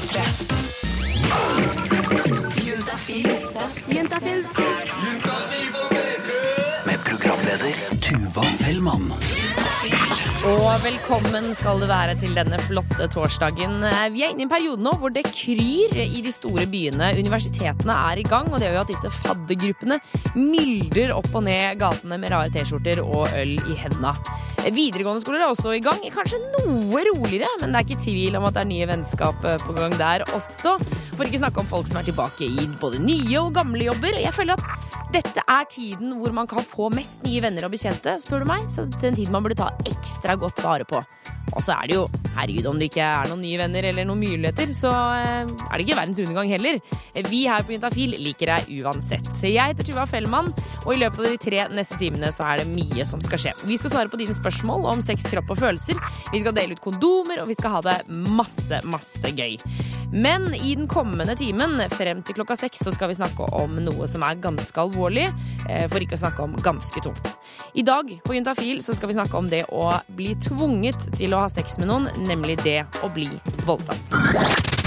P3. Juntafil. Juntafil. Med programleder Tuva Fellmann. Og velkommen skal du være til denne flotte torsdagen. Eh, Vi er inne i en periode nå hvor det kryr i de store byene. Universitetene er i gang, og det gjør jo at disse faddergruppene myldrer opp og ned gatene med rare T-skjorter og øl i henda. Eh, Videregående skoler er også i gang. Kanskje noe roligere, men det er ikke tvil om at det er nye vennskap eh, på gang der også. For ikke snakke om folk som er tilbake i både nye og gamle jobber. Jeg føler at dette er tiden hvor man kan få mest nye venner og bekjente, spør du meg. Så det er en tid man burde ta ekstra godt vare på. Og så er det jo, herregud, om det ikke er noen nye venner eller noen muligheter, så eh, er det ikke verdens undergang heller. Vi her på Juntafil liker deg uansett. Jeg heter Tuva Fellmann, og i løpet av de tre neste timene så er det mye som skal skje. Vi skal svare på dine spørsmål om sex, kropp og følelser. Vi skal dele ut kondomer, og vi skal ha det masse, masse gøy. Men i den kommende timen, frem til klokka seks, så skal vi snakke om noe som er ganske alvorlig, eh, for ikke å snakke om ganske tungt. I dag på Juntafil så skal vi snakke om det å bli tvunget til å ha sex med noen, nemlig det å bli voldtatt.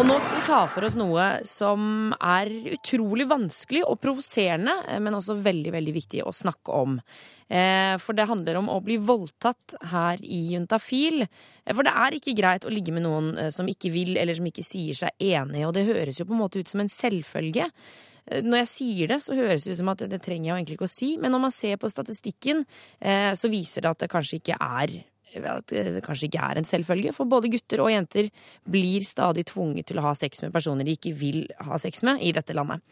Og nå skal vi ta for oss noe som er utrolig vanskelig og provoserende, men også veldig, veldig viktig å snakke om. Eh, For det handler om å bli voldtatt her i Juntafil. Eh, For det er ikke greit å ligge med noen eh, som ikke vil, eller som ikke sier seg enig, og det høres jo på en måte ut som en selvfølge. Eh, Når jeg sier det, så høres det ut som at det, trenger jeg egentlig ikke å si, men når man ser på statistikken, eh, så viser det at det kanskje ikke er kanskje ikke er en selvfølge, for både gutter og jenter blir stadig tvunget til å ha sex med personer de ikke vil ha sex med i dette landet.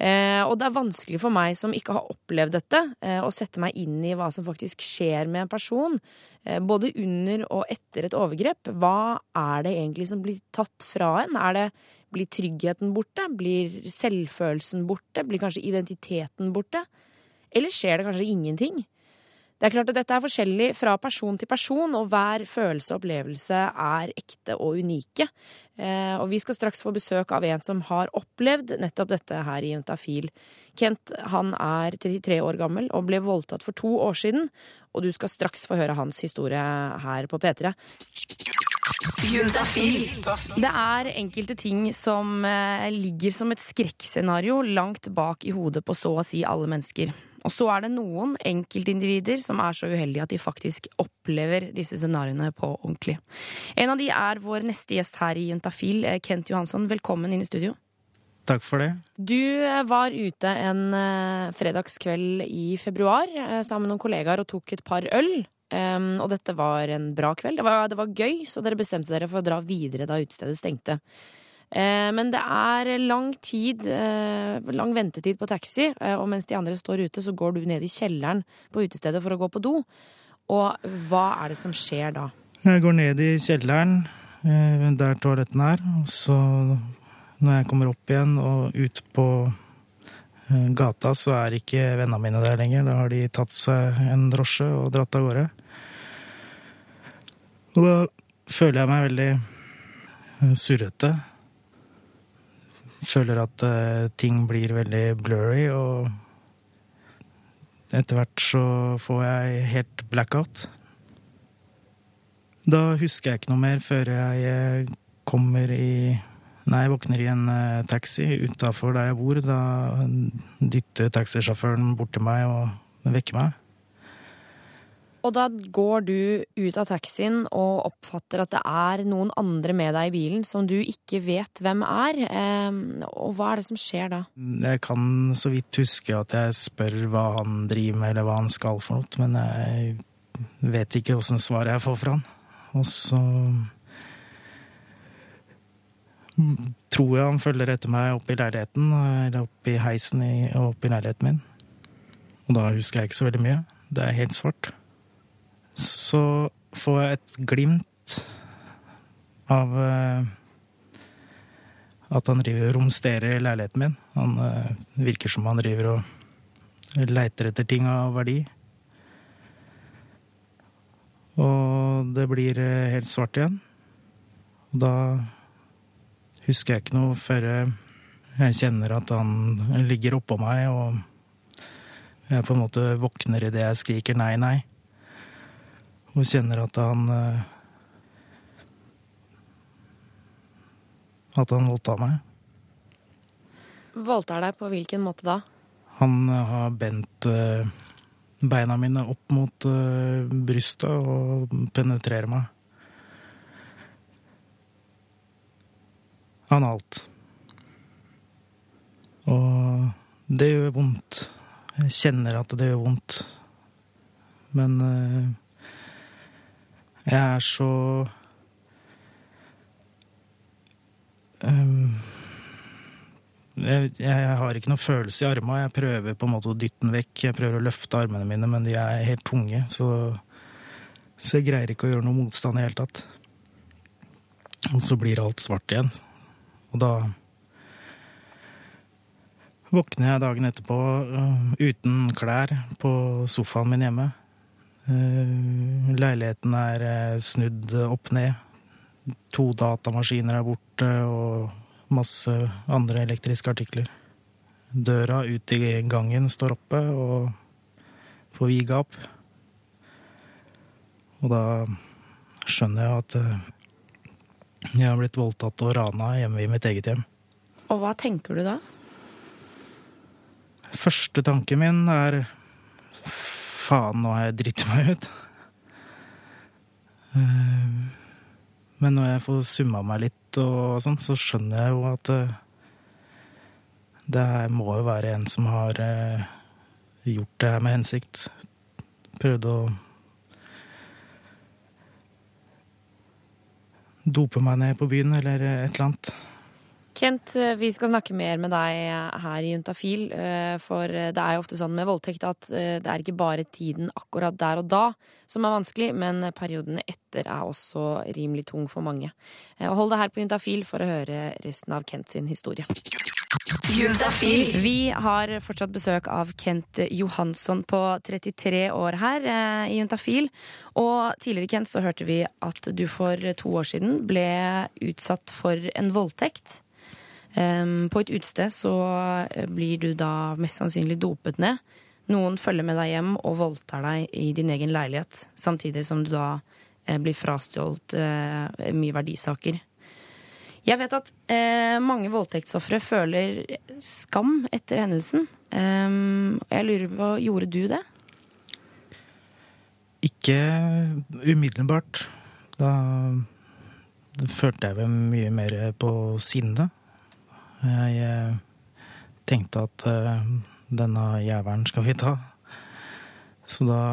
Eh, og det er vanskelig for meg som ikke har opplevd dette, eh, å sette meg inn i hva som faktisk skjer med en person. Eh, både under og etter et overgrep. Hva er det egentlig som blir tatt fra en? Er det, blir tryggheten borte? Blir selvfølelsen borte? Blir kanskje identiteten borte? Eller skjer det kanskje ingenting? Det er klart at Dette er forskjellig fra person til person, og hver følelse og opplevelse er ekte og unike. Eh, og Vi skal straks få besøk av en som har opplevd nettopp dette her i Juntafil. Kent han er 33 år gammel og ble voldtatt for to år siden. Og du skal straks få høre hans historie her på P3. Det er enkelte ting som eh, ligger som et skrekkscenario langt bak i hodet på så å si alle mennesker. Og så er det noen enkeltindivider som er så uheldige at de faktisk opplever disse scenarioene på ordentlig. En av de er vår neste gjest her i Juntafil, eh, Kent Johansson. Velkommen inn i studio. Takk for det. Du eh, var ute en eh, fredagskveld i februar sammen med noen kollegaer og tok et par øl. Um, og dette var en bra kveld. Det var, det var gøy, så dere bestemte dere for å dra videre da utestedet stengte. Eh, men det er lang tid, eh, lang ventetid på taxi, eh, og mens de andre står ute, så går du ned i kjelleren på utestedet for å gå på do. Og hva er det som skjer da? Jeg går ned i kjelleren, der toaletten er. Og så, når jeg kommer opp igjen og ut på gata, så er ikke vennene mine der lenger. Da har de tatt seg en drosje og dratt av gårde. Og da føler jeg meg veldig surrete. Føler at eh, ting blir veldig blurry, og etter hvert så får jeg helt blackout. Da husker jeg ikke noe mer før jeg eh, kommer i Nei, jeg våkner i en eh, taxi utafor der jeg bor. Da dytter taxisjåføren bort til meg og vekker meg. Og da går du ut av taxien og oppfatter at det er noen andre med deg i bilen som du ikke vet hvem er. Eh, og hva er det som skjer da? Jeg kan så vidt huske at jeg spør hva han driver med, eller hva han skal for noe, men jeg vet ikke åssen svaret jeg får fra han. Og så tror jeg han følger etter meg opp i leiligheten, eller opp i heisen og opp i leiligheten min. Og da husker jeg ikke så veldig mye. Det er helt svart. Så får jeg et glimt av eh, at han driver og romsterer i leiligheten min. Han eh, virker som han driver og leiter etter ting av verdi. Og det blir eh, helt svart igjen. Og da husker jeg ikke noe før jeg kjenner at han ligger oppå meg, og jeg på en måte våkner idet jeg skriker nei, nei. Og kjenner at han eh, At han voldtar meg. Voldtar deg på hvilken måte da? Han eh, har bent eh, beina mine opp mot brystet og penetrerer meg. Analt. Og det gjør vondt. Jeg kjenner at det gjør vondt. Men jeg er så um, jeg, jeg har ikke noe følelse i armene. Jeg prøver på en måte å dytte den vekk. Jeg prøver å løfte armene mine, men de er helt tunge. Så, så jeg greier ikke å gjøre noe motstand i det hele tatt. Og så blir alt svart igjen. Og da våkner jeg dagen etterpå uh, uten klær på sofaen min hjemme. Uh, leiligheten er uh, snudd opp ned. To datamaskiner er borte, og masse andre elektriske artikler. Døra ut i gangen står oppe og får vige opp. Og da skjønner jeg at uh, jeg har blitt voldtatt og rana hjemme i mitt eget hjem. Og hva tenker du da? Første tanken min er faen, nå har jeg dritt meg ut. Eh, Men når jeg får summa meg litt og sånn, så skjønner jeg jo at eh, det her må jo være en som har eh, gjort det her med hensikt. Prøvd å dope meg ned på byen eller et eller annet. Kent, eh, vi skal snakke mer med deg her i Juntafil. eh, For det er jo ofte sånn med voldtekt at eh, det er ikke bare tiden akkurat der og da som er vanskelig, men perioden etter er også rimelig tung for mange. Eh, hold deg her på Juntafil for å høre resten av Kent sin historie. Juntafil. Vi har fortsatt besøk av Kent Johansson på 33 år her eh, i Juntafil. Og tidligere, Kent, så hørte vi at du for to år siden ble utsatt for en voldtekt. På et utested så eh, blir du da mest sannsynlig dopet ned. Noen følger med deg hjem og voldtar deg i din egen leilighet, samtidig som du da eh, blir frastjålet eh, mye verdisaker. Jeg vet at mange voldtektsofre føler skam etter hendelsen. Jeg lurer på, gjorde du det? Ikke umiddelbart. Da følte jeg vel mye mer på sinne. Jeg eh, tenkte at eh, denne jævelen skal vi ta. Så da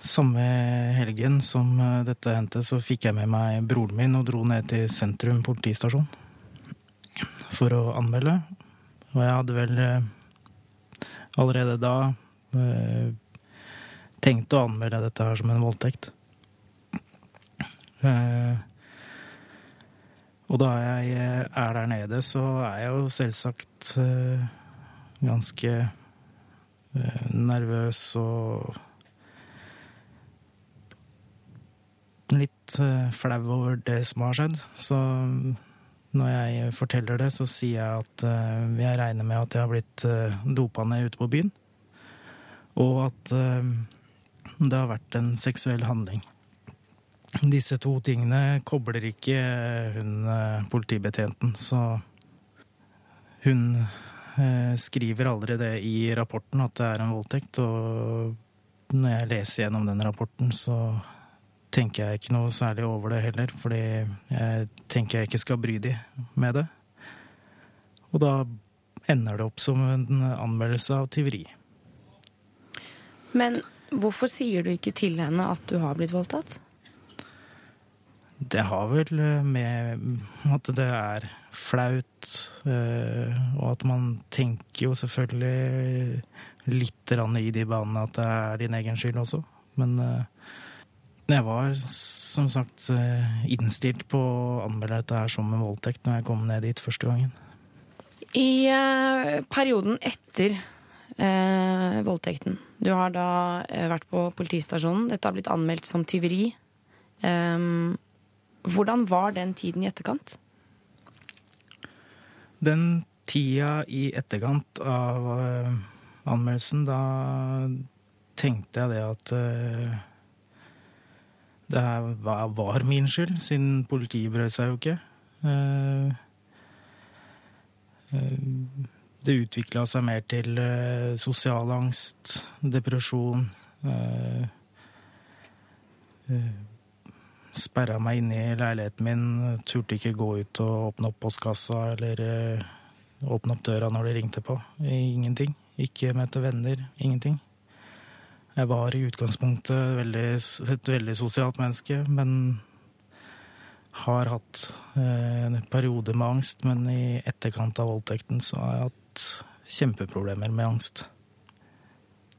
Samme helgen som eh, dette hendte, så fikk jeg med meg broren min og dro ned til sentrum politistasjon for å anmelde. Og jeg hadde vel allerede da tenkt å anmelde dette her som en voldtekt. Eh, og da jeg eh, er der nede, så er jeg jo selvsagt eh, ganske eh, nervøs og litt flau over det som har skjedd. Så når jeg forteller det, så sier jeg at jeg regner med at jeg har blitt dopa ned ute på byen. Og at det har vært en seksuell handling. Disse to tingene kobler ikke hun eh, politibetjenten, så hun eh, skriver aldri det i rapporten at det er en voldtekt, og når jeg leser gjennom den rapporten, så tenker jeg ikke noe særlig over det heller, fordi jeg tenker jeg ikke skal bry de med det. Og da ender det opp som en anmeldelse av tyveri. Men hvorfor sier du ikke til henne at du har blitt voldtatt? Det har vel eh, med at det er flaut, eh, og at man tenker jo selvfølgelig litt i de banene at det er din egen skyld også. Men eh, jeg var som sagt innstilt på å anmelde dette her som en voldtekt når jeg kom ned dit første gangen. I perioden etter eh, voldtekten Du har da vært på politistasjonen. Dette har blitt anmeldt som tyveri. Em, hvordan var den tiden i etterkant? Den tida i etterkant av eh, anmeldelsen, da tenkte jeg det at eh, det her var, min skyld, siden politiet brød seg jo ikke. Eh, det utvikla seg mer til sosial angst, depresjon. Sperra meg inne i leiligheten min, turte ikke gå ut og åpne opp postkassa eller eh, åpne opp døra når de ringte på. Ingenting. Ikke møte venner. Ingenting. Jeg var i utgangspunktet veldig, et veldig sosialt menneske, men har hatt eh, en periode med angst. Men i etterkant av voldtekten så har jeg hatt kjempeproblemer med angst.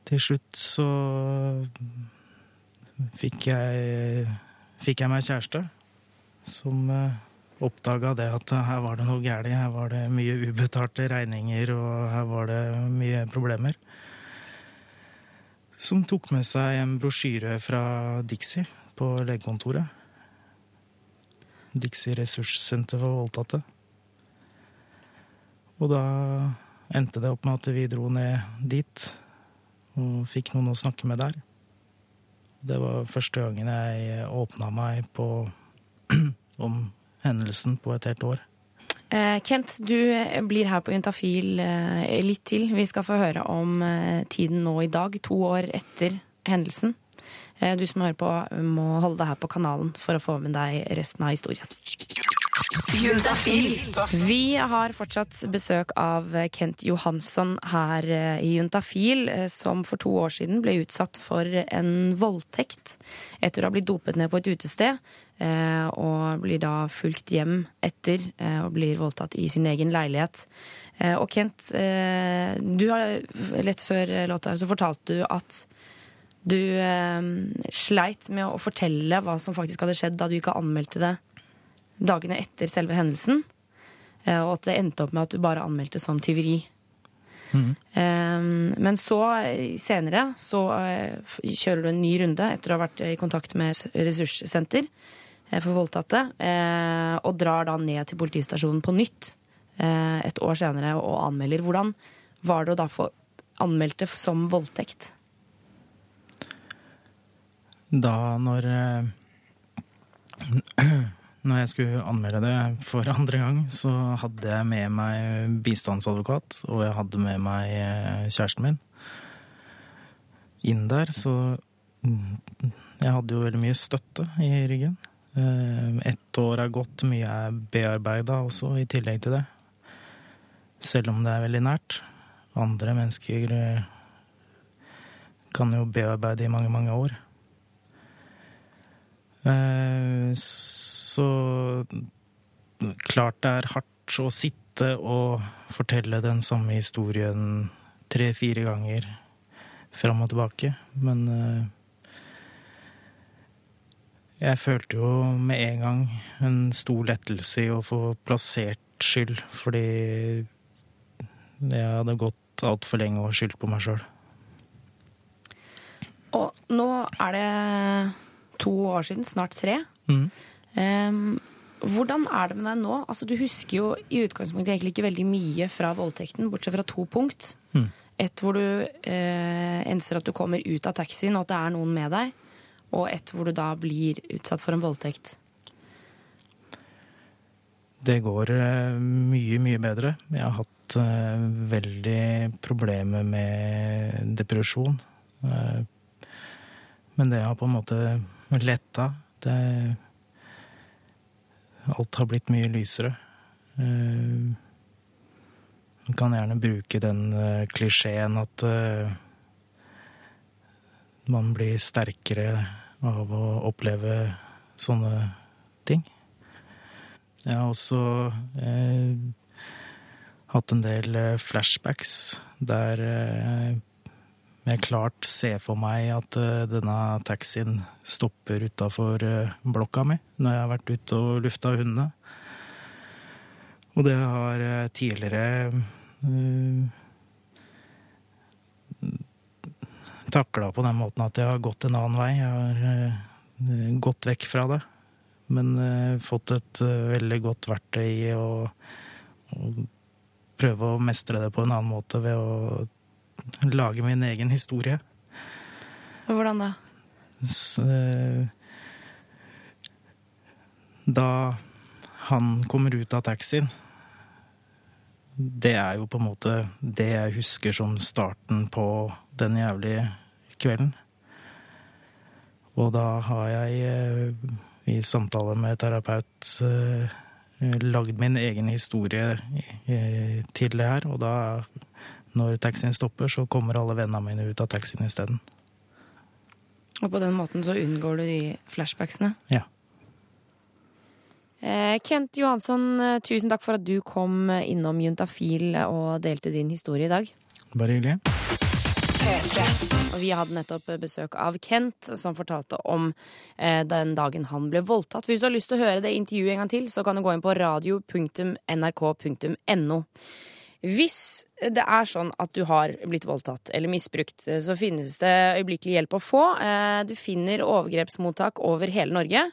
Til slutt så fikk jeg, fikk jeg meg kjæreste som eh, oppdaga det at her var det noe galt. Her var det mye ubetalte regninger, og her var det mye problemer. Som tok med seg en brosjyre fra Dixie på legekontoret. Dixie ressurssenter for voldtatte. Og da endte det opp med at vi dro ned dit og fikk noen å snakke med der. Det var første gangen jeg åpna meg på om hendelsen på et helt år. Eh, Kent, du blir her på Juntafil eh, litt til. Vi skal få høre om eh, tiden nå i dag, to år etter hendelsen. Eh, Du som hører på, må holde deg her på kanalen for å få med deg resten av historien. Juntafil. Vi har fortsatt besøk av Kent Johansson her eh, i Juntafil, eh, som for to år siden ble utsatt for en voldtekt etter å ha blitt dopet ned på et utested. eh, Og blir da fulgt hjem etter og blir voldtatt i sin egen leilighet. Og Kent, du har lett før låta her så fortalte du at du sleit med å fortelle hva som faktisk hadde skjedd da du ikke anmeldte det dagene etter selve hendelsen. eh, Og at det endte opp med at du bare anmeldte som tyveri. Mm. Men så, senere, så eh, kjører du en ny runde etter å ha vært i kontakt med ressurssenter eh, for voldtatte, og drar da ned til politistasjonen på nytt et år senere og anmelder. Hvordan var det å da få anmeldt det som voldtekt? Da når Når jeg skulle anmelde det for andre gang, så hadde jeg med meg bistandsadvokat, og jeg hadde med meg eh, kjæresten min inn der, så mm, jeg hadde jo veldig mye støtte i ryggen. Eh, Ett år er gått, mye er bearbeida også i tillegg til det. Selv om det er veldig nært. Andre mennesker eh, kan jo bearbeide i mange, mange år. Eh, Så klart det er hardt å sitte og fortelle den samme historien tre-fire ganger fram og tilbake, men eh, jeg følte jo med en gang en stor lettelse i å få plassert skyld, fordi jeg hadde gått altfor lenge og skyldt på meg sjøl. Og nå er det to år siden, snart tre. Mm. Ehm, hvordan er det med deg nå? Altså, du husker jo i utgangspunktet egentlig ikke veldig mye fra voldtekten, bortsett fra to punkt. Mm. Et hvor du eh, enser at du kommer ut av taxien, og at det er noen med deg. Og et hvor du da blir utsatt for en voldtekt. Det går eh, mye, mye bedre. Jeg har hatt eh, veldig problemer med depresjon. Eh, men det har på en måte letta. Det Alt har blitt mye lysere. Eh, Man kan gjerne bruke den eh, klisjeen at eh, man blir sterkere av å oppleve sånne ting. Jeg har også eh, hatt en del flashbacks der eh, jeg klart ser for meg at eh, denne taxien stopper utafor eh, blokka mi når jeg har vært ute og lufta hundene. Og det har eh, tidligere uh, takla på den måten at jeg har gått en annen vei. Jeg har uh, gått vekk fra det. Men uh, fått et uh, veldig godt verktøy i å prøve å mestre det på en annen måte ved å lage min egen historie. Hvordan da? Eh, da han kommer ut av taxien Det er jo på en måte det jeg husker som starten på den jævlige kvelden. Og da har jeg eh, i samtale med terapeut eh, lagd min egen historie til det her. Og da, når taxien stopper, så kommer alle vennene mine ut av taxien isteden. Og på den måten så unngår du de flashbacksene? Ja. Eh, Kent Johansson, eh, tusen takk for at du kom innom Juntafil og delte din historie i dag. Bare hyggelig. Og vi hadde nettopp besøk av Kent, som fortalte om eh, den dagen han ble voldtatt. Hvis du har lyst til å høre det intervjuet en gang til, så kan du gå inn på radio.nrk.no. Hvis det er sånn at du har blitt voldtatt eller misbrukt, så finnes det øyeblikkelig hjelp å få. Eh, du finner overgrepsmottak over hele Norge.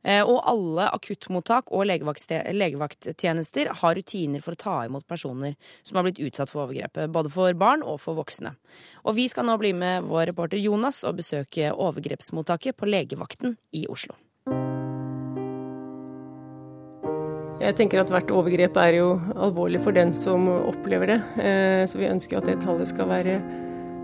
Eh, og alle akuttmottak og legevakttjenester har rutiner for å ta imot personer som har blitt utsatt for overgrepet. Både for barn og for voksne. Og vi skal nå bli med vår reporter Jonas og besøke overgrepsmottaket på legevakten i Oslo. Jeg tenker at hvert overgrep er jo alvorlig for den som opplever det. Eh, så vi ønsker at det tallet skal være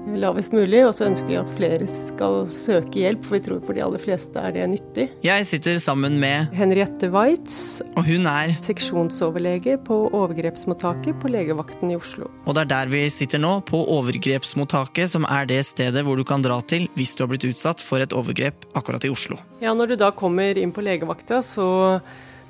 lavest mulig, og så ønsker vi at flere skal søke hjelp, for vi tror for de aller fleste er det nyttig. Jeg sitter sammen med Henriette Waitz, og hun er seksjonsoverlege på overgrepsmottaket på legevakten i Oslo. Og det er der vi sitter nå, på overgrepsmottaket, som er det stedet hvor du kan dra til hvis du har blitt utsatt for et overgrep akkurat i Oslo. Ja, når du da kommer inn på legevakta, så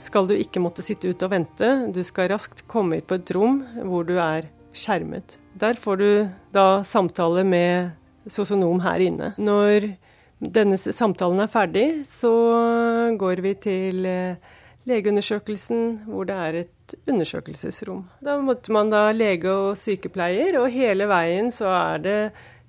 skal du ikke måtte sitte ute og vente. Du skal raskt komme på et rom hvor du er skjermet. Der får du da samtale med sosionom her inne. Når denne samtalen er ferdig, så går vi til eh, legeundersøkelsen, hvor det er et undersøkelsesrom. Da måtte man da lege og sykepleier, og hele veien så er det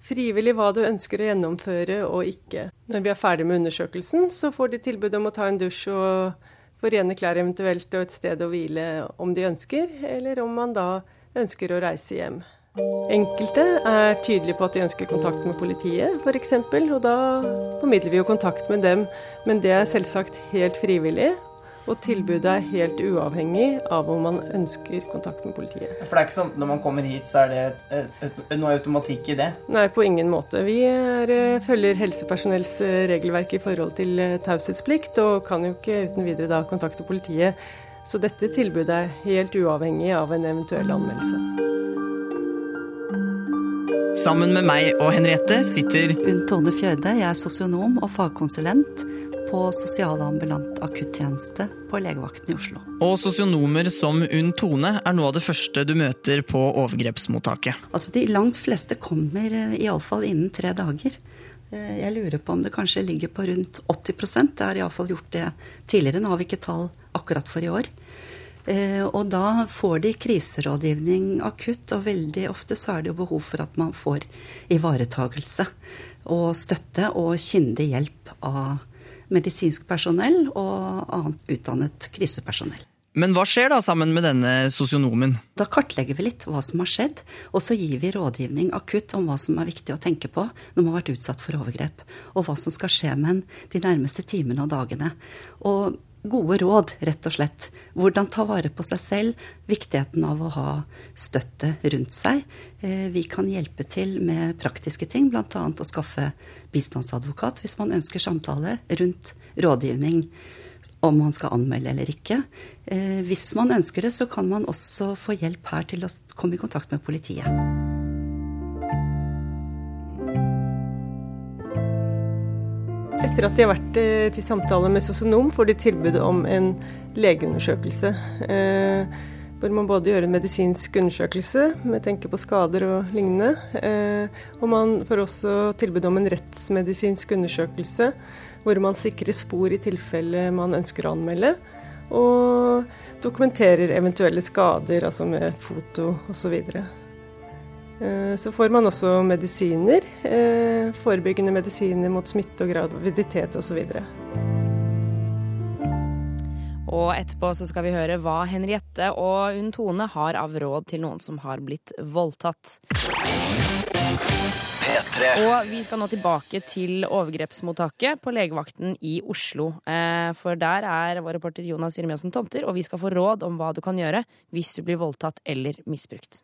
frivillig hva du ønsker å gjennomføre og ikke. Når vi er ferdig med undersøkelsen, så får de tilbud om å ta en dusj og få rene klær eventuelt og et sted å hvile om de ønsker, eller om man da ønsker å reise hjem. Enkelte er tydelige på at de ønsker kontakt med politiet, f.eks., og da formidler vi jo kontakt med dem, men det er selvsagt helt frivillig. Og tilbudet er helt uavhengig av om man ønsker kontakt med politiet. For det er ikke sånn når man kommer hit, så er det et, et, et, noe automatikk i det? Nei, på ingen måte. Vi er, eh, følger helsepersonells eh, regelverk i forhold til eh, taushetsplikt, og kan jo ikke uten videre da kontakte politiet. Så dette tilbudet er helt uavhengig av en eventuell anmeldelse. Sammen med meg og Henriette sitter Unn Tone Fjøde. Jeg er sosionom og fagkonsulent på sosialambulant akuttjeneste på legevakten i Oslo. Og sosionomer som Unn Tone er noe av det første du møter på overgrepsmottaket. Altså De langt fleste kommer eh, iallfall innen tre dager. Eh, jeg lurer på om det kanskje ligger på rundt 80% Det har iallfall gjort det tidligere. Nå har vi ikke tall akkurat for i år. Eh, og da får de kriserådgivning akutt, og veldig ofte så er det jo behov for at man får ivaretagelse og støtte og kyndig hjelp av medisinsk personell og annet utdannet krisepersonell. Men hva skjer da sammen med denne sosionomen? Da kartlegger vi litt hva som har skjedd, og så gir vi rådgivning akutt om hva som er viktig å tenke på når man har vært utsatt for overgrep, og hva som skal skje med en de nærmeste timene og dagene. Og gode råd, rett og slett. Hvordan ta vare på seg selv, viktigheten av å ha støtte rundt seg. Eh, vi kan hjelpe til med praktiske ting, bl.a. å skaffe bistandsadvokat hvis man ønsker samtale rundt rådgivning om man skal anmelde eller ikke. Eh, hvis man ønsker det, så kan man også få hjelp her til å komme i kontakt med politiet. Etter at de har vært eh, til samtale med sosionom, får de tilbud om en legeundersøkelse. Eh, hvor man både gjør en medisinsk undersøkelse med tenke på skader og lignende. Og man får også tilbud om en rettsmedisinsk undersøkelse hvor man sikrer spor i tilfelle man ønsker å anmelde. Og dokumenterer eventuelle skader, altså med foto osv. Så, eh, får man også medisiner. Eh, forebyggende medisiner mot smitte og graviditet osv. Og etterpå så skal vi høre hva Henriette og Unn Tone har av råd til noen som har blitt voldtatt. P3. Og vi skal nå tilbake til overgrepsmottaket på legevakten i Oslo. Eh, For der er vår reporter Jonas Jeremiassen Tomter, og vi skal få råd om hva du kan gjøre hvis du blir voldtatt eller misbrukt.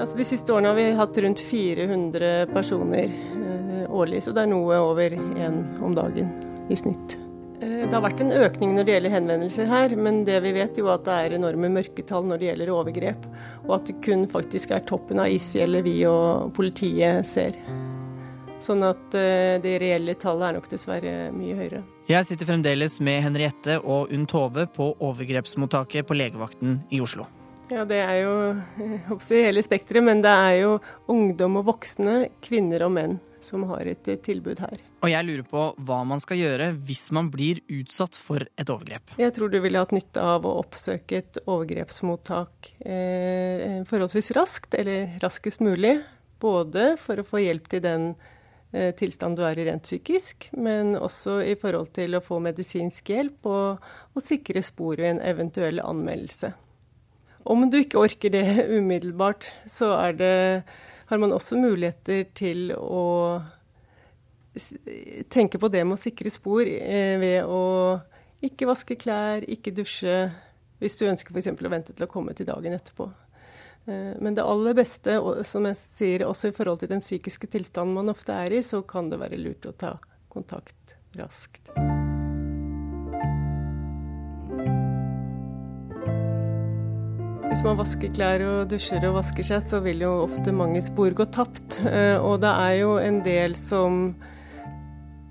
Altså, de siste årene har vi hatt rundt 400 personer eh, årlig, så det er noe over én om dagen i snitt. Eh, det har vært en økning når det gjelder henvendelser her, men det vi vet jo at det er enorme mørketall når det gjelder overgrep, og at det kun faktisk er toppen av isfjellet vi og politiet ser. Sånn at eh, det reelle tallet er nok dessverre mye høyere. Jeg sitter fremdeles med Henriette og Unn Tove på overgrepsmottaket på legevakten i Oslo. Ja, det er jo jeg håper hele spekteret, men det er jo ungdom og voksne, kvinner og menn, som har et tilbud her. Og jeg lurer på hva man skal gjøre hvis man blir utsatt for et overgrep. Jeg tror du ville hatt nytte av å oppsøke et overgrepsmottak eh, forholdsvis raskt, eller raskest mulig. Både for å få hjelp til den eh, tilstand du er i rent psykisk, men også i forhold til å få medisinsk hjelp og, og sikre spor ved en eventuell anmeldelse. Om du ikke orker det umiddelbart, så er det, har man også muligheter til å tenke på det med å sikre spor eh, ved å ikke vaske klær, ikke dusje, hvis du ønsker f.eks. å vente til å komme til dagen etterpå. Eh, Men det aller beste, som jeg sier, også i forhold til den psykiske tilstanden man ofte er i, så kan det være lurt å ta kontakt raskt. Hvis man vasker klær og dusjer og vasker seg, så vil jo ofte mange spor gå tapt. Eh, Og det er jo en del som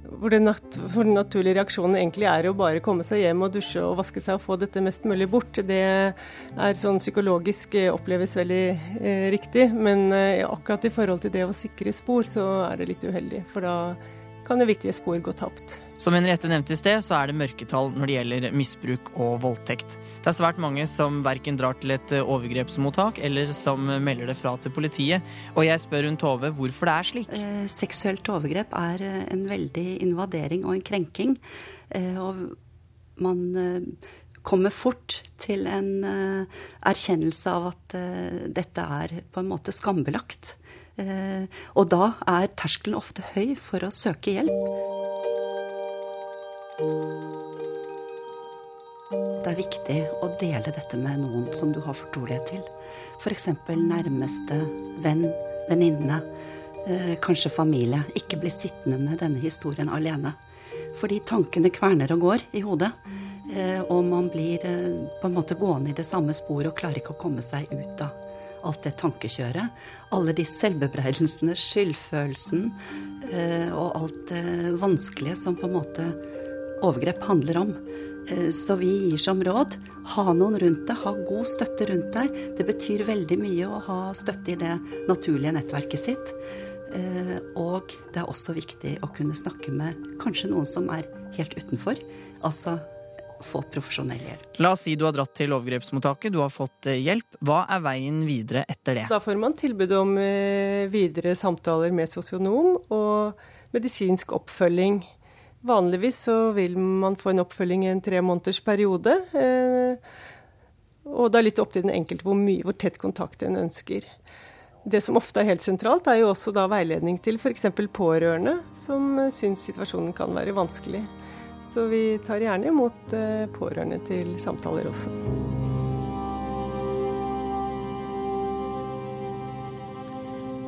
hvor den, nat hvor den naturlige reaksjonen egentlig er å bare komme seg hjem og dusje og vaske seg og få dette mest mulig bort. Det er sånn psykologisk eh, oppleves veldig eh, riktig, men eh, akkurat i forhold til det å sikre spor, så er det litt uheldig. For da kan jo viktige spor gå tapt. Som Henriette nevnte i sted, så er det mørketall når det gjelder misbruk og voldtekt. Det er svært mange som verken drar til et overgrepsmottak eller som melder det fra til politiet. Og jeg spør hun Tove hvorfor det er slik. Eh, seksuelt overgrep er eh, en veldig invadering og en krenking. Eh, og man eh, kommer fort til en eh, erkjennelse av at eh, dette er på en måte skambelagt. Eh, og da er terskelen ofte høy for å søke hjelp. Det er viktig å dele dette med noen som du har fortrolighet til. F.eks. nærmeste venn, venninne, eh, kanskje familie. Ikke bli sittende med denne historien alene. Fordi tankene kverner og går i hodet. eh, Og man blir på en måte gående i det samme sporet og klarer ikke å komme seg ut av alt det tankekjøret. Alle de selvbebreidelsene, skyldfølelsen eh, og alt det vanskelige som på en måte overgrep handler om. Eh, Så vi gir som råd ha noen rundt deg, ha god støtte rundt deg. Det betyr veldig mye å ha støtte i det naturlige nettverket sitt. Eh, Og det er også viktig å kunne snakke med kanskje noen som er helt utenfor. Altså få profesjonell hjelp. La oss si du har dratt til overgrepsmottaket, du har fått eh, hjelp. Hva er veien videre etter det? Da får man tilbud om eh, videre samtaler med sosionom og medisinsk oppfølging. Vanligvis så vil man få en oppfølging i en tre måneders periode. Eh, og det er litt opp til den enkelte hvor, mye, hvor tett kontakt en ønsker. Det som ofte er helt sentralt, er jo også da veiledning til f.eks. pårørende som syns situasjonen kan være vanskelig. Så vi tar gjerne imot eh, pårørende til samtaler også.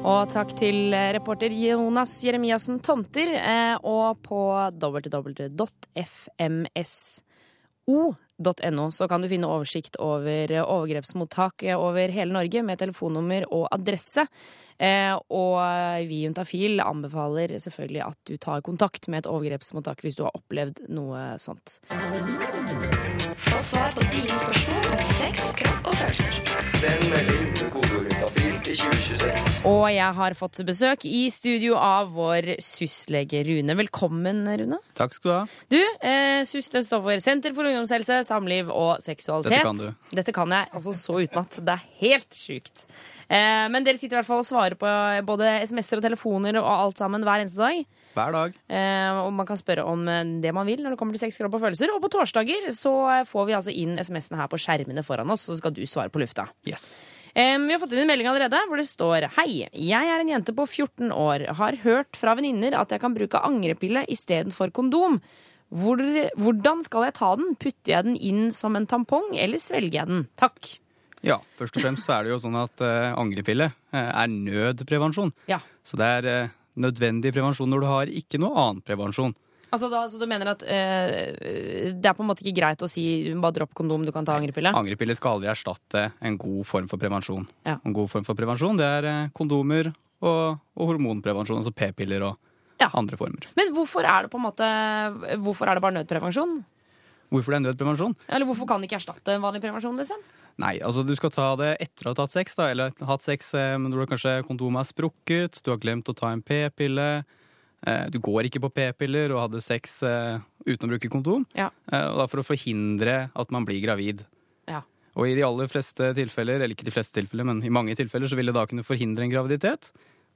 Og takk til eh, reporter Jonas Jeremiassen Tomter. eh, Og på www.fmso.no så kan du finne oversikt over eh, overgrepsmottak eh, over hele Norge med telefonnummer og adresse. Eh, Og vi i Juntafil anbefaler selvfølgelig at du tar kontakt med et overgrepsmottak hvis du har opplevd noe sånt. Få svar på dine spørsmål om sex, kropp og følelser. Send melding til til 2026. Og jeg har fått besøk i studio av vår SUS-lege Rune. Velkommen, Rune. Takk skal du ha. Du, eh, SUS det står for Senter for ungdomshelse, samliv og seksualitet. Dette kan du. Dette kan jeg altså så utenat. Det er helt sjukt. Eh, men dere sitter i hvert fall og svarer på både SMS-er og telefoner og alt sammen hver eneste dag. Hver dag. Eh, og man kan spørre om eh, det man vil når det kommer til sex, kropp og følelser. Og på torsdager så eh, får vi altså inn SMS-ene her på skjermene foran oss, så skal du svare på lufta. Yes. Vi har fått inn en melding allerede hvor det står Hei, jeg er en jente på 14 år. Har hørt fra venninner at jeg kan bruke angrepille istedenfor kondom. Hvor, hvordan skal jeg ta den? Putter jeg den inn som en tampong, eller svelger jeg den? Takk. Ja, først og fremst så er det jo sånn at uh, angrepille eh, er nødprevensjon. Ja. Så det er uh, nødvendig prevensjon når du har ikke noe annen prevensjon. Altså da, Så du mener at eh, det er på en måte ikke greit å si bare dropp kondom, du kan ta angrepille? Angrepille skal aldri erstatte en god form for prevensjon. Ja. En god form for prevensjon det er eh, kondomer og, og hormonprevensjon, altså p-piller og Ja. andre former. Men hvorfor er det på en måte Hvorfor er det bare nødprevensjon? Hvorfor det er nødprevensjon? Eller hvorfor kan det ikke erstatte en vanlig prevensjon? liksom? Nei, altså du skal ta det etter å ha tatt sex, da, eller hatt sex eh, men du kanskje kondomet er sprukket, du har glemt å ta en p-pille, du går ikke på p-piller og hadde sex eh, uten å bruke kondom, Ja. eh, og da for å forhindre at man blir gravid. Ja. Og i de aller fleste tilfeller, eller ikke de fleste tilfeller, men i mange tilfeller så vil det da kunne forhindre en graviditet.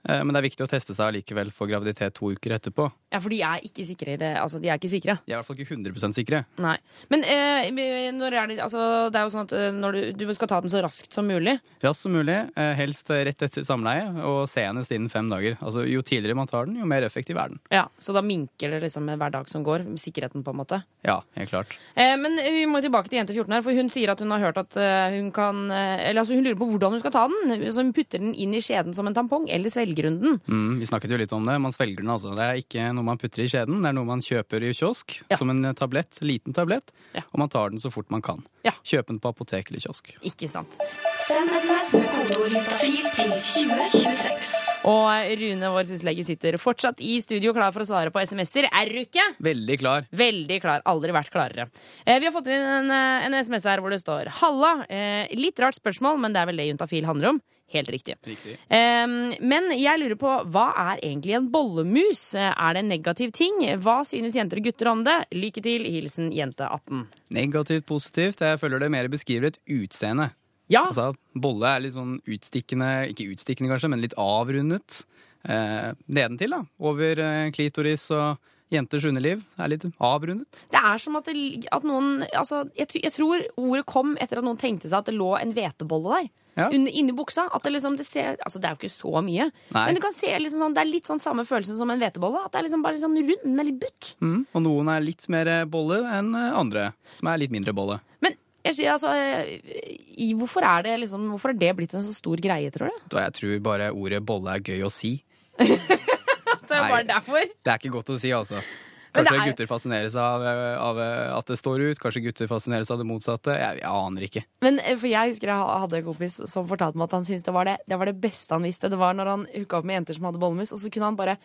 Eh, Men det er viktig å teste seg allikevel for graviditet to uker etterpå. Ja, For de er ikke sikre i det. Altså, de er ikke sikre. De er i hvert fall ikke 100% sikre. Nei. Men eh, når er det, altså, det er jo sånn at eh, når du, du skal ta den så raskt som mulig. Raskt som mulig, eh, helst rett etter samleie, og senest innen fem dager. Altså Jo tidligere man tar den, jo mer effektiv er den. Ja, Så da minker det liksom med hver dag som går. Sikkerheten, på en måte. Ja, helt klart. Eh, men vi må tilbake til jente 14 her, for hun sier at hun har hørt at hun kan Eller altså hun lurer på hvordan hun skal ta den. Så hun putter den inn i skjeden som en tampong, eller svelger hun den? Mm, vi snakket jo litt om det. Man svelger den altså. Det er ikke noe man putter i skjeden, det er noe man kjøper i kiosk Ja. som en tablett, liten tablett, Ja. og man tar den så fort man kan. Ja. Kjøp den på apotek eller kiosk. Ikke sant. Send SMS med kodeord til 2026. Og Rune, vår syslege, sitter fortsatt i studio klar for å svare på SMS-er. Er du ikke? Veldig klar. Veldig klar. Aldri vært klarere. Eh, vi har fått inn en, eh, en SMS her hvor det står Halla. Eh, litt rart spørsmål, men det er vel det Juntafil handler om. Helt riktig. Riktig. Um, men jeg lurer på, hva er egentlig en bollemus? Er det en negativ ting? Hva synes jenter og gutter om det? Lykke til. Hilsen jente18. Negativt, positivt. Jeg føler det mer beskriver et utseende. Ja, Altså, bolle er litt sånn utstikkende, ikke utstikkende kanskje, men litt avrundet. Eh, nedentil, da. Over eh, klitoris og jenters underliv. Det er litt avrundet. det er som at, det, at noen altså, jeg, jeg tror ordet kom etter at noen tenkte seg at det lå en hvetebolle der. Ja. Under, inni buksa. At det liksom, det ser Altså, det er jo ikke så mye. Nei. Men du kan se liksom sånn, det er litt sånn samme følelsen som en hvetebolle. At det er liksom bare litt sånn rund. Den er litt butt. Mm. Og noen er litt mer bolle enn eh, andre, som er litt mindre bolle. Men jeg, sier, altså, eh, hvorfor, er det liksom, hvorfor er det blitt en så stor greie, tror du? Da jeg tror bare ordet bolle er gøy å si. Det er bare derfor. Det er ikke godt å si, altså. Kanskje er- gutter fascineres av, av at det står ut, kanskje gutter fascineres av det motsatte. Jeg, jeg aner ikke. Men eh, for jeg husker jeg hadde en kompis som fortalte meg at han syntes det var det, det var det beste han visste. Det var når han hooka opp med jenter som hadde bollemus, og så kunne han bare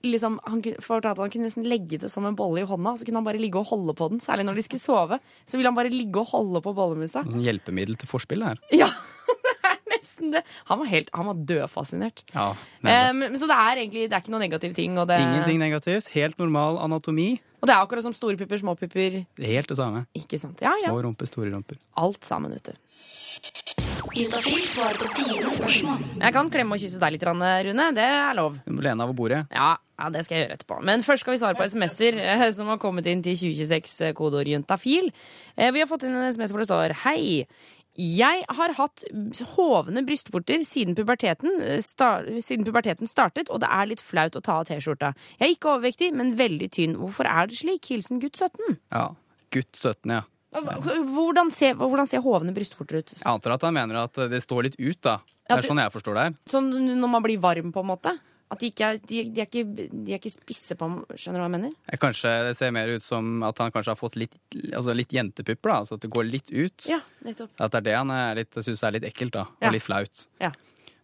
liksom, han fortalte at han kunne nesten legge det som en bolle i hånda, og så kunne han bare ligge og holde på den. Særlig når de skulle sove. Så ville han bare ligge og holde på bollemusa. Sånn hjelpemiddel til forspill det her. Ja, nesten det. Han var, helt, han var dødfascinert. Ja, Um, så det er egentlig det er ikke noen negative ting. Og det, Ingenting negativt. Helt normal anatomi. og det er akkurat som store pupper, små pupper. Helt det samme. Ikke sant? Ja, ja. Små rumper, store rumper. Alt sammen, vet du. Juntafil svarer på dine spørsmål. Jeg kan klemme og kysse deg litt, Rune. Det er lov. Du må lene av bordet. Ja, ja, det skal jeg gjøre etterpå. Men først skal vi svare på SMS-er eh, som har kommet inn til 2026, eh, kodeord juntafil. Eh, Vi har fått inn en SMS hvor det står Hei. Jeg har hatt hovne brystvorter siden puberteten, eh, sta- siden puberteten startet, og det er litt flaut å ta av T-skjorta. Jeg er ikke overvektig, men veldig tynn. Hvorfor er det slik? Hilsen gutt 17. Ja. Gutt 17, ja. Hvordan ser, hvordan ser hovne brystvorter ut? Jeg antar at han mener at det står litt ut, da. Det er sånn jeg forstår det her. Sånn når man blir varm, på en måte? At de ikke er, de, de er, ikke, de er ikke spisse på ham, Skjønner du hva jeg mener? Kanskje det ser mer ut som at han kanskje har fått litt, altså litt jentepupper, da. Altså at det går litt ut. Ja, nettopp. At det er det han er litt, syns er litt ekkelt, da. Og Ja. litt flaut. Ja.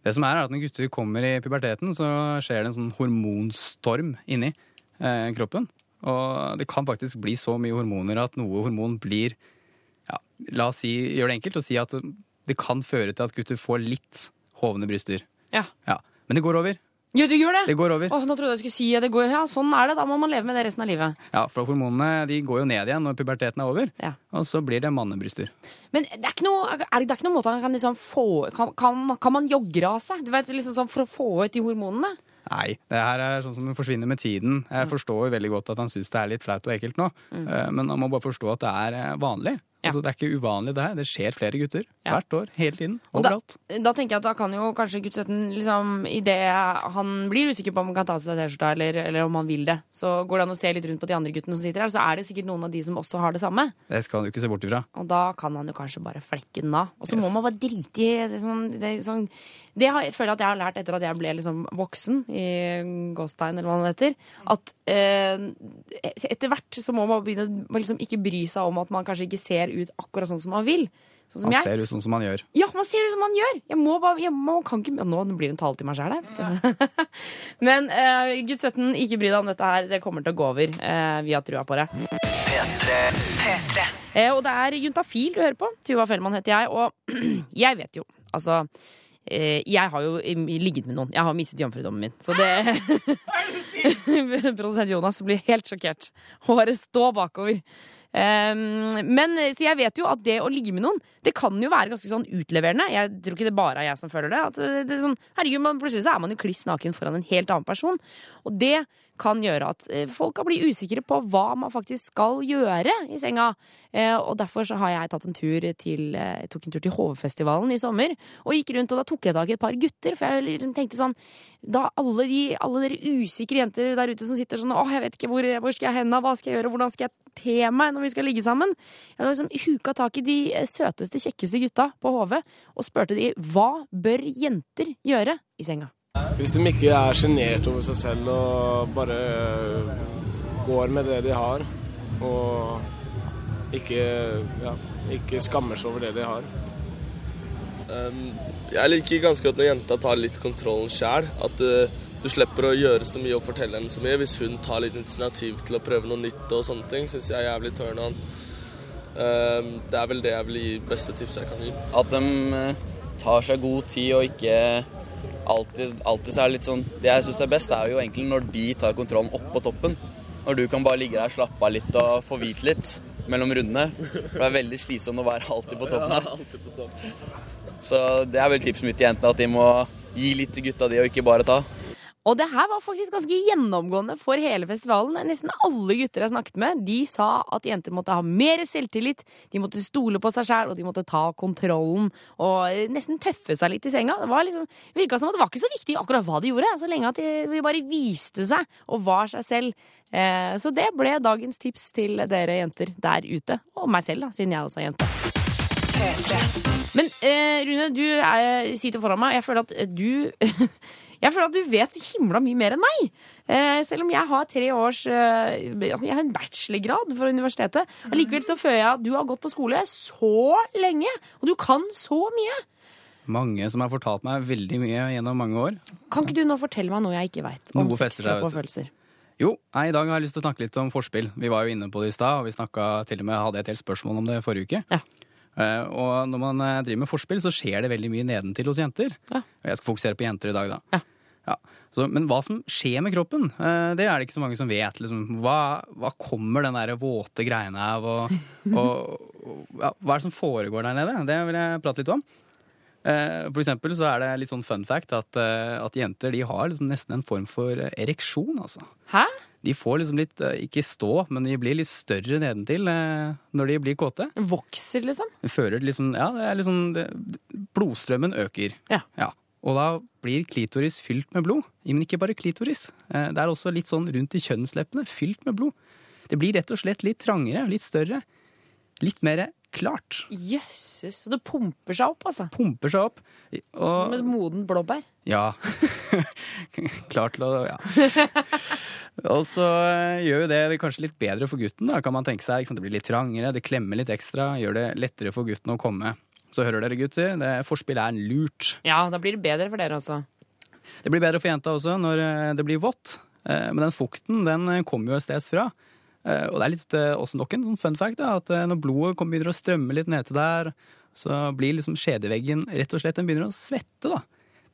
Det som er, er at når gutter kommer i puberteten, så skjer det en sånn hormonstorm inni eh, kroppen. Og det kan faktisk bli så mye hormoner at noe hormon blir ja, La oss si, gjøre det enkelt og si at det kan føre til at gutter får litt hovne bryster. Ja. Ja. Men det går over. Jo, du gjør det? Det går over. Åh, nå trodde jeg skulle si at det går Ja, sånn er det. Da må man leve med det resten av livet. Ja, for hormonene de går jo ned igjen når puberteten er over. Ja. Og så blir det mannebryster. Men det er ikke noe, er det, det er ikke noen måte man kan liksom få kan, kan, kan man jogge av seg? Du vet, liksom sånn For å få ut de hormonene? Nei, det her er sånn som det forsvinner med tiden. Jeg forstår jo veldig godt at han syns det er litt flaut og ekkelt nå, mm. men han må bare forstå at det er eh, vanlig. Ja. Altså, det er ikke uvanlig, det her. Det skjer flere gutter Ja. hvert år, hele tiden, overalt. da, da tenker jeg at da kan jo kanskje gutt 17 liksom, Idet han blir usikker på om han kan ta av seg T-skjorta, eller, eller om han vil det, så går det an å se litt rundt på de andre guttene som sitter her, så er det sikkert noen av de som også har det samme. Det skal han jo ikke se bort ifra. Og da kan han jo kanskje bare flekke den av. Og så må man bare drite i det, sånn, det, sånn, det har, jeg føler jeg at jeg har lært etter at jeg ble liksom voksen i Gåstein, eller hva det heter. At eh, etter hvert så må man begynne å liksom ikke bry seg om at man kanskje ikke ser ut akkurat sånn som man vil. Sånn som Han jeg. ser ut sånn som han gjør. Ja, man ser ut som man gjør! Jeg må bare, jeg må, kan ikke, Nå blir det en tale til meg sjæl her. vet. Men uh, gutt 17, ikke bry deg om dette her. Det kommer til å gå over. Uh, vi har trua på det. Eh, og det er Juntafil du hører på. Tuva Fellmann heter jeg. Og jeg vet jo, altså eh, Jeg har jo ligget med noen. Jeg har mistet jomfrudommen min. Så det Produsent Jonas blir helt sjokkert. Håret står bakover. Um, men Så jeg vet jo at det å ligge med noen, det kan jo være ganske sånn utleverende. Jeg tror ikke det bare er jeg som føler det. At det, det sånn, herregud, man, Plutselig så er man jo kliss naken foran en helt annen person. Og det kan gjøre at eh, folk kan bli usikre på hva man faktisk skal gjøre i senga. Eh, og derfor så har jeg tatt en tur til, eh, jeg tok en tur til HV-festivalen i sommer. Og gikk rundt, og da tok jeg tak i et par gutter. For jeg liksom tenkte sånn Da alle, de, alle dere usikre jenter der ute som sitter sånn Åh, jeg vet ikke hvor, hvor skal jeg hen, hva skal jeg gjøre, hvordan skal jeg te meg når vi skal ligge sammen? Jeg har liksom huka tak i de søteste, kjekkeste gutta på HV og spurte de hva bør jenter gjøre i senga? Hvis de ikke er sjenert over seg selv og bare går med det de har, og ikke, ja, ikke skammer seg over det de har. Um, jeg liker ganske godt når jenta tar litt kontrollen sjæl. At du, du slipper å gjøre så mye og fortelle henne så mye. Hvis hun tar litt initiativ til å prøve noe nytt og sånne ting, syns jeg er jævlig turn on. Um, det er vel det jeg vil gi beste tipset jeg kan gi. At de eh, tar seg god tid og ikke alltid, alltid så er det litt sånn Det jeg syns er best, er jo egentlig når de tar kontrollen opp på toppen. Når du kan bare ligge der, slappe av litt og få hvit litt mellom rundene. For det er veldig slitsomt å være alltid på toppen her. Så det er vel tipset mitt til jentene, at de må gi litt til gutta de, og ikke bare ta. Og det her var faktisk ganske gjennomgående for hele festivalen. Nesten alle gutter jeg snakket med, de sa at jenter måtte ha mer selvtillit, de måtte stole på seg sjæl, og de måtte ta kontrollen og nesten tøffe seg litt i senga. Det var liksom, virka som at det var ikke så viktig akkurat hva de gjorde, så lenge at de, bare viste seg og var seg selv. Eh, så det ble dagens tips til dere jenter der ute, og meg selv, da, siden jeg også er jente. Men eh, Rune, du er, sitter foran meg, og jeg føler at du Jeg føler at du vet så himla mye mer enn meg. Eh, selv om jeg har tre års eh, altså Jeg har en bachelorgrad fra universitetet. Allikevel så føler jeg at du har gått på skole så lenge, og du kan så mye. Mange som har fortalt meg veldig mye gjennom mange år. Kan ikke du nå fortelle meg noe jeg ikke veit om sex, kropp og følelser? Jo, nei, i dag har jeg lyst til å snakke litt om forspill. Vi var jo inne på det i stad, og vi snakket, til og med hadde et helt spørsmål om det forrige uke. Ja. Eh, og når man eh, driver med forspill, så skjer det veldig mye nedentil hos jenter. Ja. Jeg skal fokusere på jenter i dag, da. Ja. Ja. Så, men hva som skjer med kroppen, eh, det er det ikke så mange som vet. Liksom, hva, hva kommer den der våte greiene av, og, og, og ja, hva er det som foregår der nede? Det vil jeg prate litt om. For eksempel så er det litt sånn fun fact at, at jenter de har liksom nesten en form for ereksjon, altså. Hæ? De får liksom litt, eh, ikke stå, men de blir litt større nedentil eh, når de blir kåte. Vokser, liksom? Fører liksom, ja, det er liksom, det, blodstrømmen øker. Ja. ja. Og da blir klitoris fylt med blod. Men ikke bare klitoris. Eh, Det er også litt sånn rundt i kjønnsleppene, fylt med blod. Det blir rett og slett litt trangere, litt større. Litt mer klart. Jøsses. Så det pumper seg opp, altså. Pumper seg opp. Som et modent blåbær. ja. Klar til å Ja. Og så eh, gjør jo det kanskje litt bedre for gutten, da, kan man tenke seg. Det blir litt trangere, det klemmer litt ekstra, gjør det lettere for gutten å komme. Så hører dere, gutter, det forspill er lurt. Ja, da blir det bedre for dere også. Det blir bedre for jenta også når eh, det blir vått. Eh, Men den fukten den kommer jo et sted fra. Eh, Og det er litt eh, også nok en sånn fun fact da, at eh, når blodet begynner å strømme litt ned til der, så blir liksom skjedeveggen rett og slett den begynner å svette. da.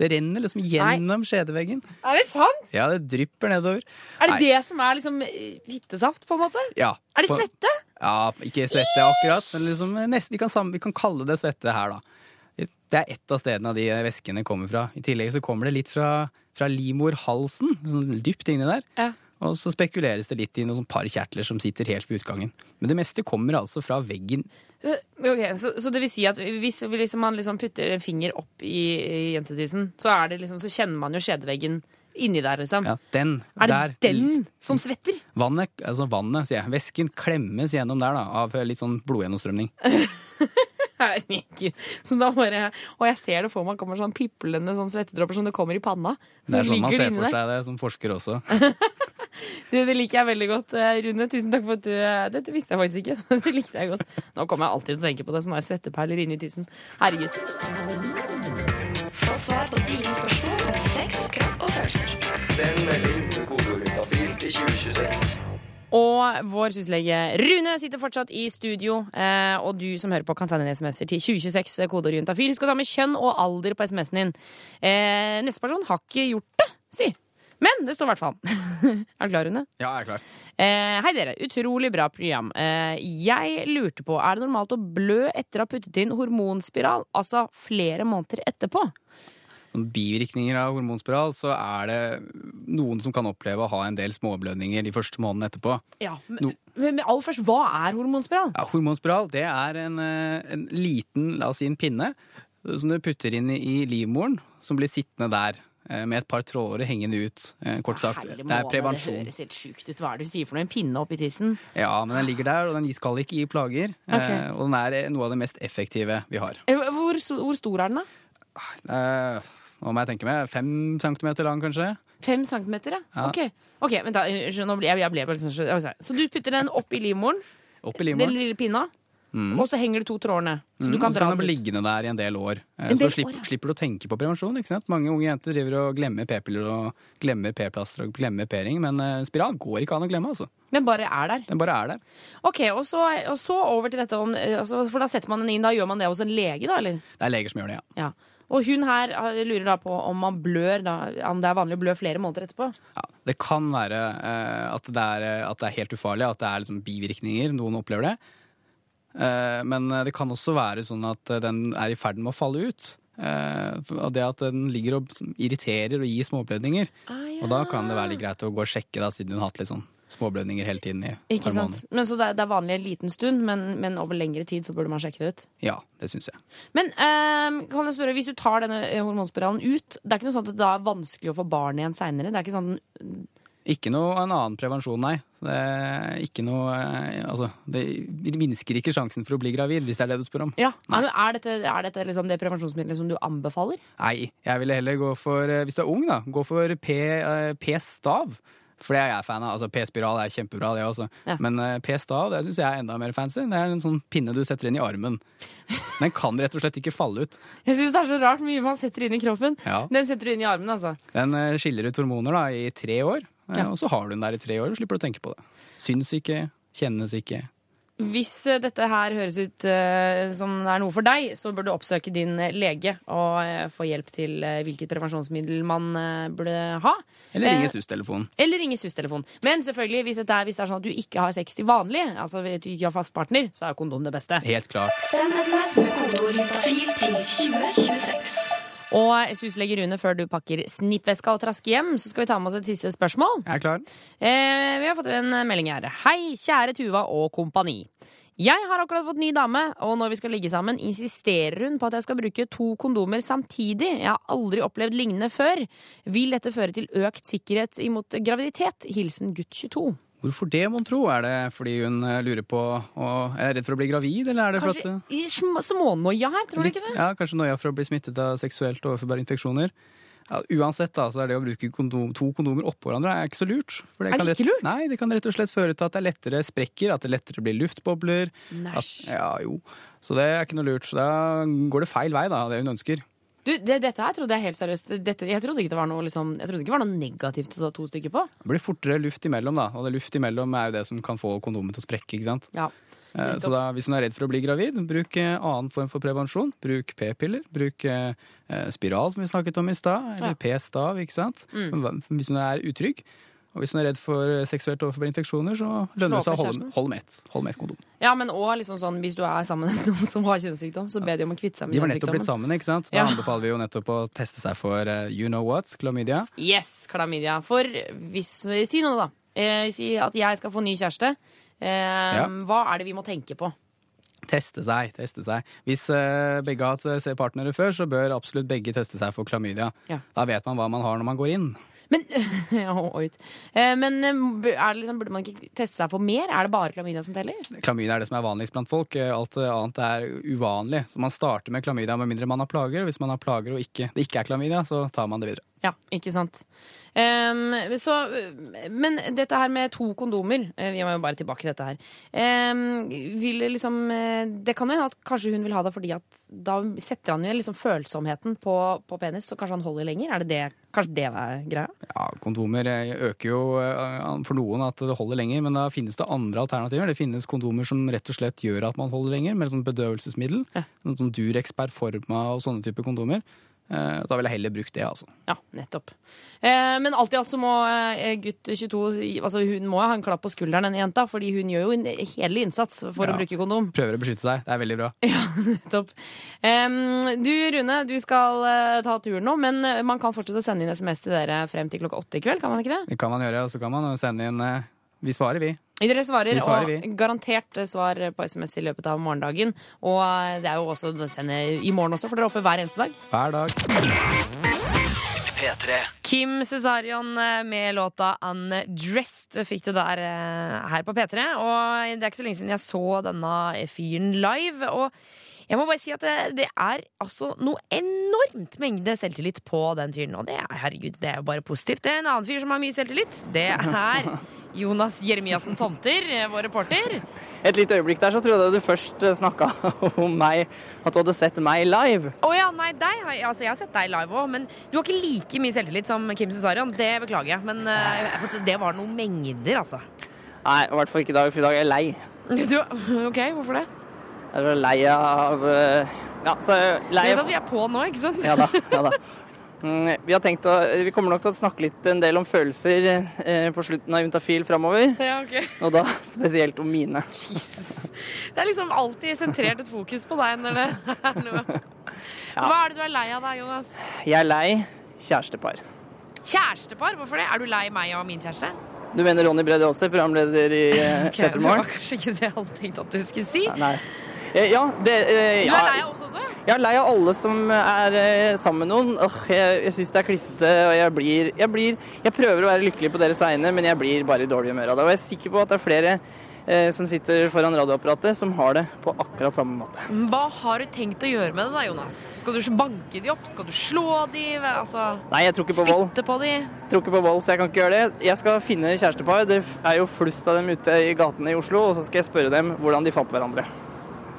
Det renner liksom gjennom skjedeveggen. Er det sant? Ja, det drypper nedover. Er det Nei, det som er liksom fittesaft, på en måte? Ja. Er det på- svette? Ja, ikke svette akkurat, men liksom nesten, vi, kan sammen, vi kan kalle det svette her, da. Det er ett av stedene de væskene kommer fra. I tillegg så kommer det litt fra, fra livmorhalsen, sånn dypt inni der. Ja. Og så spekuleres det litt i noen par kjertler som sitter helt ved utgangen. Men det meste kommer altså fra veggen. Så, ok, så, så det vil si at hvis liksom, man liksom putter en finger opp i, i jentetissen, så, det liksom, så kjenner man jo skjedeveggen inni der, liksom. Ja, den, er det der, den som svetter? Vannet, altså vannet, sier jeg. Væsken klemmes gjennom der da, av litt sånn blodgjennomstrømning. Herregud. Så da bare, og jeg ser det for meg kommer sånn piplende sånn svettedråper som det kommer i panna. Det er sånn man ser for seg det som forsker også. Du, det liker jeg veldig godt, eh, Rune. Tusen takk for at du eh, Dette visste jeg faktisk ikke. Det likte jeg godt. Nå kommer jeg alltid til å tenke på det. Sånne svetteperler inni tissen. Herregud. Få svar på dine spørsmål om sex, kropp og følelser. Send melding til kodeord til 2026. Og vår syslege Rune sitter fortsatt i studio. Eh, og du som hører på, kan sende en SMS-er til 2026, eh, kodeord juntafil. Skal ta med kjønn og alder på SMS-en din. Eh, neste person har ikke gjort det, si. Men det står i hvert fall. er du klar, Rune? Ja, jeg er klar. Eh, hei dere, utrolig bra program. Eh, jeg lurte på, er det normalt å blø etter å ha puttet inn hormonspiral? Altså flere måneder etterpå? Noen bivirkninger av hormonspiral, så er det noen som kan oppleve å ha en del småblødninger de første månedene etterpå. Ja, No. men, men aller først, hva er hormonspiral? Ja, hormonspiral det er en, eh, en liten, la oss si en pinne, som du putter inn i livmoren, som blir sittende der eh, med et par tråder hengende ut. eh, Kort sagt, Herre det er prevensjon. Det høres helt sjukt ut. Hva er det du sier for noe? En pinne oppi tissen? Ja, men den ligger der, og den skal ikke gi plager. Eh, Og den er eh, noe av det mest effektive vi har. Eh, Hvor, hvor stor er den, da? Eh, Nå må jeg tenke meg fem centimeter lang, kanskje. Fem centimeter, ja? Ja. Ok, ok, vent da, unnskyld, ble jeg, jeg ble bare liksom så- Så du putter den opp i livmoren, Opp i den lille pinna, Mm. og så henger det to trådene. Så du Mm, kan og så dra kan den ut. liggende der i en del år. Eh, En så del slipper, år, ja. slipper du å tenke på prevensjon. ikke sant? Mange unge jenter driver og glemmer p-piller og glemmer p-plaster og glemmer p-ring, men eh, spiral går ikke an å glemme. altså. Den bare er der. Den bare er der. Ok, og så, og så over til dette om eh, altså, For da setter man den inn, da gjør man det hos en lege, da, eller? Det er leger som gjør det, ja. Ja. Og hun her lurer da på om man blør da, om det er vanlig å blø flere måneder etterpå. ja. Det kan være uh, at, det er, at det er helt ufarlig, at det er liksom bivirkninger. Noen opplever det. Eh, men eh, det kan også være sånn at eh, den er i ferd med å falle ut. Og det at den ligger og irriterer og gir småblødninger. Og da kan det være litt greit å gå og sjekke, da, siden hun har hatt litt sånn småblødninger hele tiden. i Ikke sant? Men Så det er, det er vanlig en liten stund, men, men over lengre tid så burde man sjekke det ut. Ja, det syns jeg. Men eh, kan jeg spørre, hvis du tar denne hormonspiralen ut, det er ikke noe sånn at det er vanskelig å få barn igjen seinere? Det er ikke sånn Ikke noe en annen prevensjon, nei. Det ikke noe eh, Altså, det minsker ikke sjansen for å bli gravid, hvis det er det du spør om. Ja, Nei, men Er dette, er dette liksom det prevensjonsmiddelet som du anbefaler? Nei, jeg ville heller gå for, eh, hvis du er ung, da, gå for eh, P-stav. For det er jeg fan av. Altså, P-spiral er kjempebra, det også. Ja. Men uh, P-stav det syns jeg er enda mer fancy. Det er en sånn pinne du setter inn i armen. Den kan rett og slett ikke falle ut. Jeg syns det er så rart mye man setter inn i kroppen. Ja. Den setter du inn i armen, altså. Den uh, skiller ut hormoner da, i tre år, Ja. og så har du den der i tre år og slipper du å tenke på det. Syns ikke, kjennes ikke. Hvis eh, dette her høres ut eh, som det er noe for deg, så bør du oppsøke din eh, lege og eh, få hjelp til eh, hvilket prevensjonsmiddel man eh, burde ha. Eller Eh, ringe SUS-telefonen. Eller ringe SUS-telefon. Men selvfølgelig, hvis, dette er, hvis det er sånn at du ikke har sex til vanlig, altså hvis du ikke har fast partner, så er kondom det beste. Helt klart. Send SMS med kodeord til 2026. Og SUS-lege Rune, før du pakker snippveska og trasker hjem, så skal vi ta med oss et siste spørsmål. Jeg er klar. Eh, vi har fått en melding her. Hei, kjære Tuva og kompani. Jeg har akkurat fått ny dame, og når vi skal ligge sammen, insisterer hun på at jeg skal bruke to kondomer samtidig. Jeg har aldri opplevd lignende før. Vil dette føre til økt sikkerhet imot graviditet? Hilsen gutt 22. Hvorfor det, mon tro? Er det fordi hun eh, lurer på og er redd for å bli gravid, eller er det for at Kanskje i sm- smånoia her, tror du ikke det? Ja, kanskje noia for å bli smittet av seksuelt overførbare infeksjoner. Ja, uansett da, så er det å bruke kondom, to kondomer oppå hverandre er ikke så lurt. For Er det ikke lurt? Nei, det kan rett og slett føre til at det er lettere sprekker, at det lettere blir luftbobler. At, ja, jo. Så det er ikke noe lurt. Så da går det feil vei, da, det hun ønsker. Du, det, dette her trodde jeg helt seriøst dette, Jeg trodde ikke det var noe liksom, Jeg trodde ikke det var noe negativt å ta to stykker på. Det blir fortere luft imellom, da. Og det luft imellom er jo det som kan få kondomet til å sprekke. ikke sant? Ja. Eh, Så da, hvis hun er redd for å bli gravid, bruk eh, annen form for prevensjon. Bruk p-piller. Bruk eh, eh, spiral, som vi snakket om i stad. Eller Ja. p-stav, ikke sant. Mm. Hvis hun er utrygg. Og hvis hun er redd for eh, seksuelt overførbare infeksjoner, så lønner det seg å holde, holde med ett. Hold med ett kondom. Ja, men òg liksom sånn, hvis du er sammen med noen som har kjønnssykdom, så ber de om å kvitte seg med De var nettopp blitt sammen, ikke sant? Da Ja. anbefaler vi jo nettopp å teste seg for uh, you know what, klamydia. Yes, klamydia. For hvis Si noe, da. Eh, si at jeg skal få ny kjæreste. Eh, Hva er det vi må tenke på? Teste seg, teste seg. Hvis uh, begge har hatt partnere før, så bør absolutt begge teste seg for klamydia. Ja. Da vet man hva man har når man går inn. Men. Eh, men eh, liksom, burde man ikke teste seg for mer? Er det bare klamydia som teller? Klamydia er det som er vanligst blant folk. Eh, Alt annet er uvanlig. Så man starter med klamydia med mindre man har plager. Hvis man har plager og ikke, det ikke er klamydia, så tar man det videre. Ja, ikke sant. Um, så, men dette her med to kondomer eh, Vi må jo bare tilbake til dette her. Um, liksom eh, Det kan jo hende at kanskje hun vil ha det fordi at da setter han jo liksom følsomheten på, på penis, så kanskje han holder lenger? Er det det, kanskje det er greia? Ja, Kondomer eh, øker jo for noen at det holder lenger, men da finnes det andre alternativer. Det finnes kondomer som rett og slett gjør at man holder lenger, med sånn bedøvelsesmiddel. Sånn som Durex Performa og sånne typer kondomer. Eh, Da ville jeg heller brukt det, altså. Ja, nettopp. Eh, men alt i alt så må eh, gutt 22 altså Hun må ha en klapp på skulderen, denne jenta, fordi hun gjør jo en hederlig innsats for Ja. å bruke kondom. Prøver å beskytte seg. Det er veldig bra. Nettopp. Em, du Rune, du skal ta turen nå, men man kan fortsette å sende inn SMS til dere frem til klokka åtte i kveld, kan man ikke det? Det kan man gjøre, og så kan man sende inn Vi svarer, vi. Dere svarer, Vi svarer, og vi. garantert svar på SMS i løpet av morgendagen. Og eh, det er jo også å sende i morgen også, for dere er oppe hver eneste dag. Hver dag. P3. Kim Cesarion eh, med låta 'Undressed' fikk du der eh, her på P3. Og det er ikke så lenge siden jeg så denne fyren live. Og jeg må bare si at det, det er altså noe enormt mengde selvtillit på den fyren. Og det er, herregud, det er jo bare positivt. Det er en annen fyr som har mye selvtillit. Det er Jonas Jeremiassen Tomter, eh, vår reporter. Et lite øyeblikk der så trodde jeg du først snakka om meg, at du hadde sett meg live. Å ja, nei, deg har altså jeg har sett deg live òg, men du har ikke like mye selvtillit som Kim Cesarion. Det beklager jeg, men eh, det var noen mengder, altså. Nei, i hvert fall ikke i dag, for i dag er jeg lei. Du, ok, hvorfor det? Jeg er lei av eh, Ja, så lei av Du vet at vi er på nå, ikke sant? Ja da. ja da. Mm, Vi har tenkt å, vi kommer nok til å snakke litt en del om følelser eh, på slutten av Juntafil framover. Ja, okay. Og da spesielt om mine. Det er liksom alltid sentrert et fokus på deg når det er noe. Hva er det du er lei av da, Jonas? Jeg er lei kjærestepar. Kjærestepar? Hvorfor det? Er du lei meg og min kjæreste? Du mener Ronny Brede Aase, programleder i eh, Ok, det P3 var kanskje ikke det jeg hadde tenkt at du skulle si. Nei. Eh, Ja, det eh, Du er lei av oss også? Jeg er lei av alle som er eh, sammen med noen. Åh, jeg jeg syns det er klissete, og jeg blir, jeg blir Jeg prøver å være lykkelig på deres vegne, men jeg blir bare i dårlig humør av det. Og jeg er sikker på at det er flere eh, som sitter foran radioapparatet, som har det på akkurat samme måte. Hva har du tenkt å gjøre med det da, Jonas? Skal du banke de opp? Skal du slå de? Altså, Nei, jeg tror ikke på vold. spytte på de? Tror ikke på vold, så jeg kan ikke gjøre det. Jeg skal finne kjærestepar. Det er jo flust av dem ute i gatene i Oslo, og så skal jeg spørre dem hvordan de fant hverandre.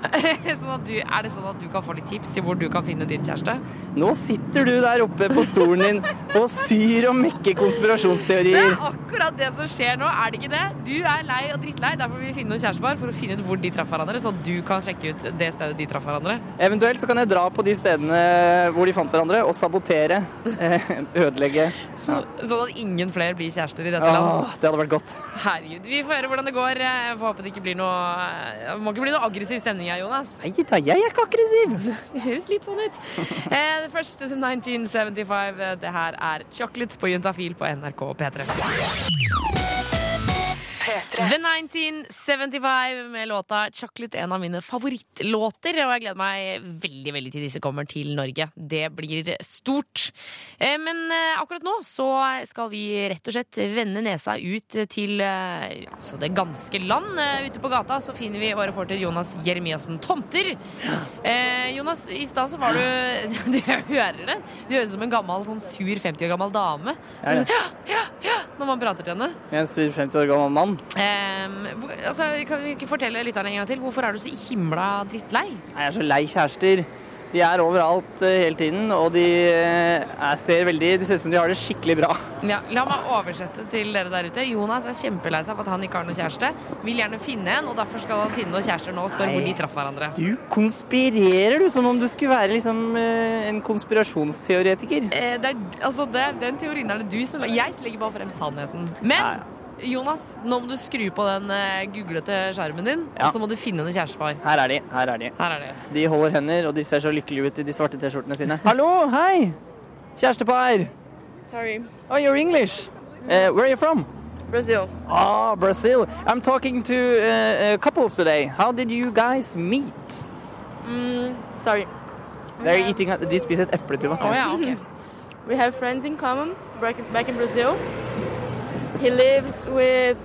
sånn du, er det sånn at du kan få litt tips til hvor du kan finne din kjæreste? Nå sitter du der oppe på stolen din og syr og mekker konspirasjonsteorier. Det er akkurat det som skjer nå, er det ikke det? Du er lei og drittlei, derfor vil vi finne noen kjærestepar for å finne ut hvor de traff hverandre, så du kan sjekke ut det stedet de traff hverandre. Eventuelt så kan jeg dra på de stedene hvor de fant hverandre, og sabotere. eh, Ødelegge. Så, sånn at ingen flere blir kjærester i dette Åh, land. det hadde vært godt. Herregud, vi får høre hvordan det går. Jeg får håpe det ikke blir noe Det må ikke bli noe aggressiv stemning her, Jonas. Nei da, jeg er ikke aggressiv. Det høres litt sånn ut. Eh, først 1975. Det her er Chocolate på Juntafil på NRK P3. The 1975 med låta Chocolate, en av mine favorittlåter. Og jeg gleder meg veldig veldig til disse kommer til Norge. Det blir stort. Eh, Men eh, akkurat nå så skal vi rett og slett vende nesa ut til eh, altså det ganske land. Ute på gata så finner vi vår reporter Jonas Jeremiassen Tomter. Eh, Jonas, i stad så var du Du hører det? Du høres ut som en gammel, sånn sur 50 år gammel dame. Ja, ja. Sånn, ja, ja, ja, når man prater til henne. Jeg er en sur 50 år gammel mann. Hvor- altså, kan vi ikke fortelle lytterne en gang til? Hvorfor er du så himla drittlei? Jeg er så lei kjærester. De er overalt eh, hele tiden, og de eh, er, ser veldig De ser ut som de har det skikkelig bra. Ja, la meg oversette til dere der ute. Jonas er kjempelei seg for at han ikke har noen kjæreste. Vil gjerne finne en, og derfor skal han finne noen kjærester nå og spørre hvor de traff hverandre. Du konspirerer, du, som om du skulle være liksom eh, en konspirasjonsteoretiker. Eh, det er, altså, det er den teorien er det du som Jeg legger bare frem sannheten. Men Jonas, nå må du skru på den eh, googlete skjermen din, Ja. og så må du finne en kjærestepar. Her er de. Her er de. Her er de. De holder hender, og de ser så lykkelige ut i de svarte T-skjortene sine. Hallo, hei! Kjærestepar. Sorry. Oh, you're English. Uh, where are you from? Brazil. Ah, Brazil. I'm talking to uh, uh, couples today. How did you guys meet? Mm, sorry. They're eating a, De spiser et eple, Tuva. We have friends in common back in Brazil. He lives with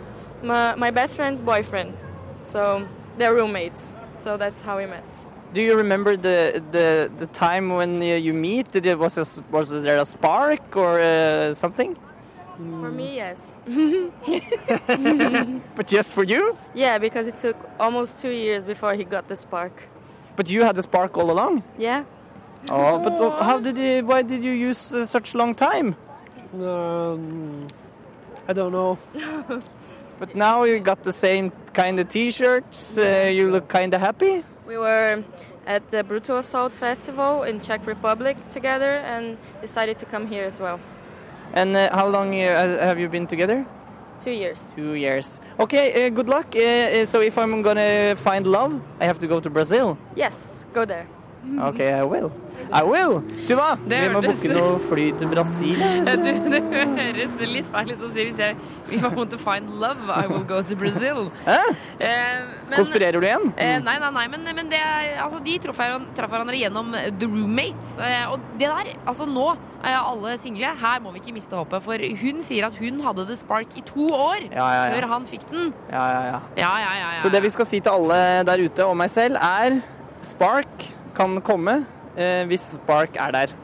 my, my best friend's boyfriend. So they're roommates. So that's how we met. Do you remember the the, the time when uh, you meet? Did it, was, a, was there a spark or uh, something? For me, yes. But just for you? yeah, because it took almost two years before he got the spark. But you had the spark all along? Yeah. Oh, but how did you, why did you use uh, such long time? Um, I don't know. But now you got the same kind of t-shirts. Uh, you look kind of happy. We were at the Brutal Assault Festival in Czech Republic together and decided to come here as well. And uh, how long uh, have you been together? Two years. Two years. Okay, uh, good luck. Uh, uh, so if I'm gonna find love, I have to go to Brazil. Yes, go there. Okay, I will. I will. Tuva, vi må booke noe fly til Brasil. Ja, du, det høres litt feil ut å si hvis jeg If I want to find love, I will go to Brazil. Eh? Eh, men- Konspirerer du igjen? Eh, nei, nei, nei, men, men det, altså, de traff hverandre gjennom eh, The Roommates. Eh, og det der, altså nå, er alle single, her må vi ikke miste håpet. For hun sier at hun hadde The Spark i to år Ja, ja, før han fikk den. Ja, ja, ja. Ja, ja, ja, ja. Så det vi skal si til alle der ute og meg selv, er Spark kan komme eh, hvis Spark er der.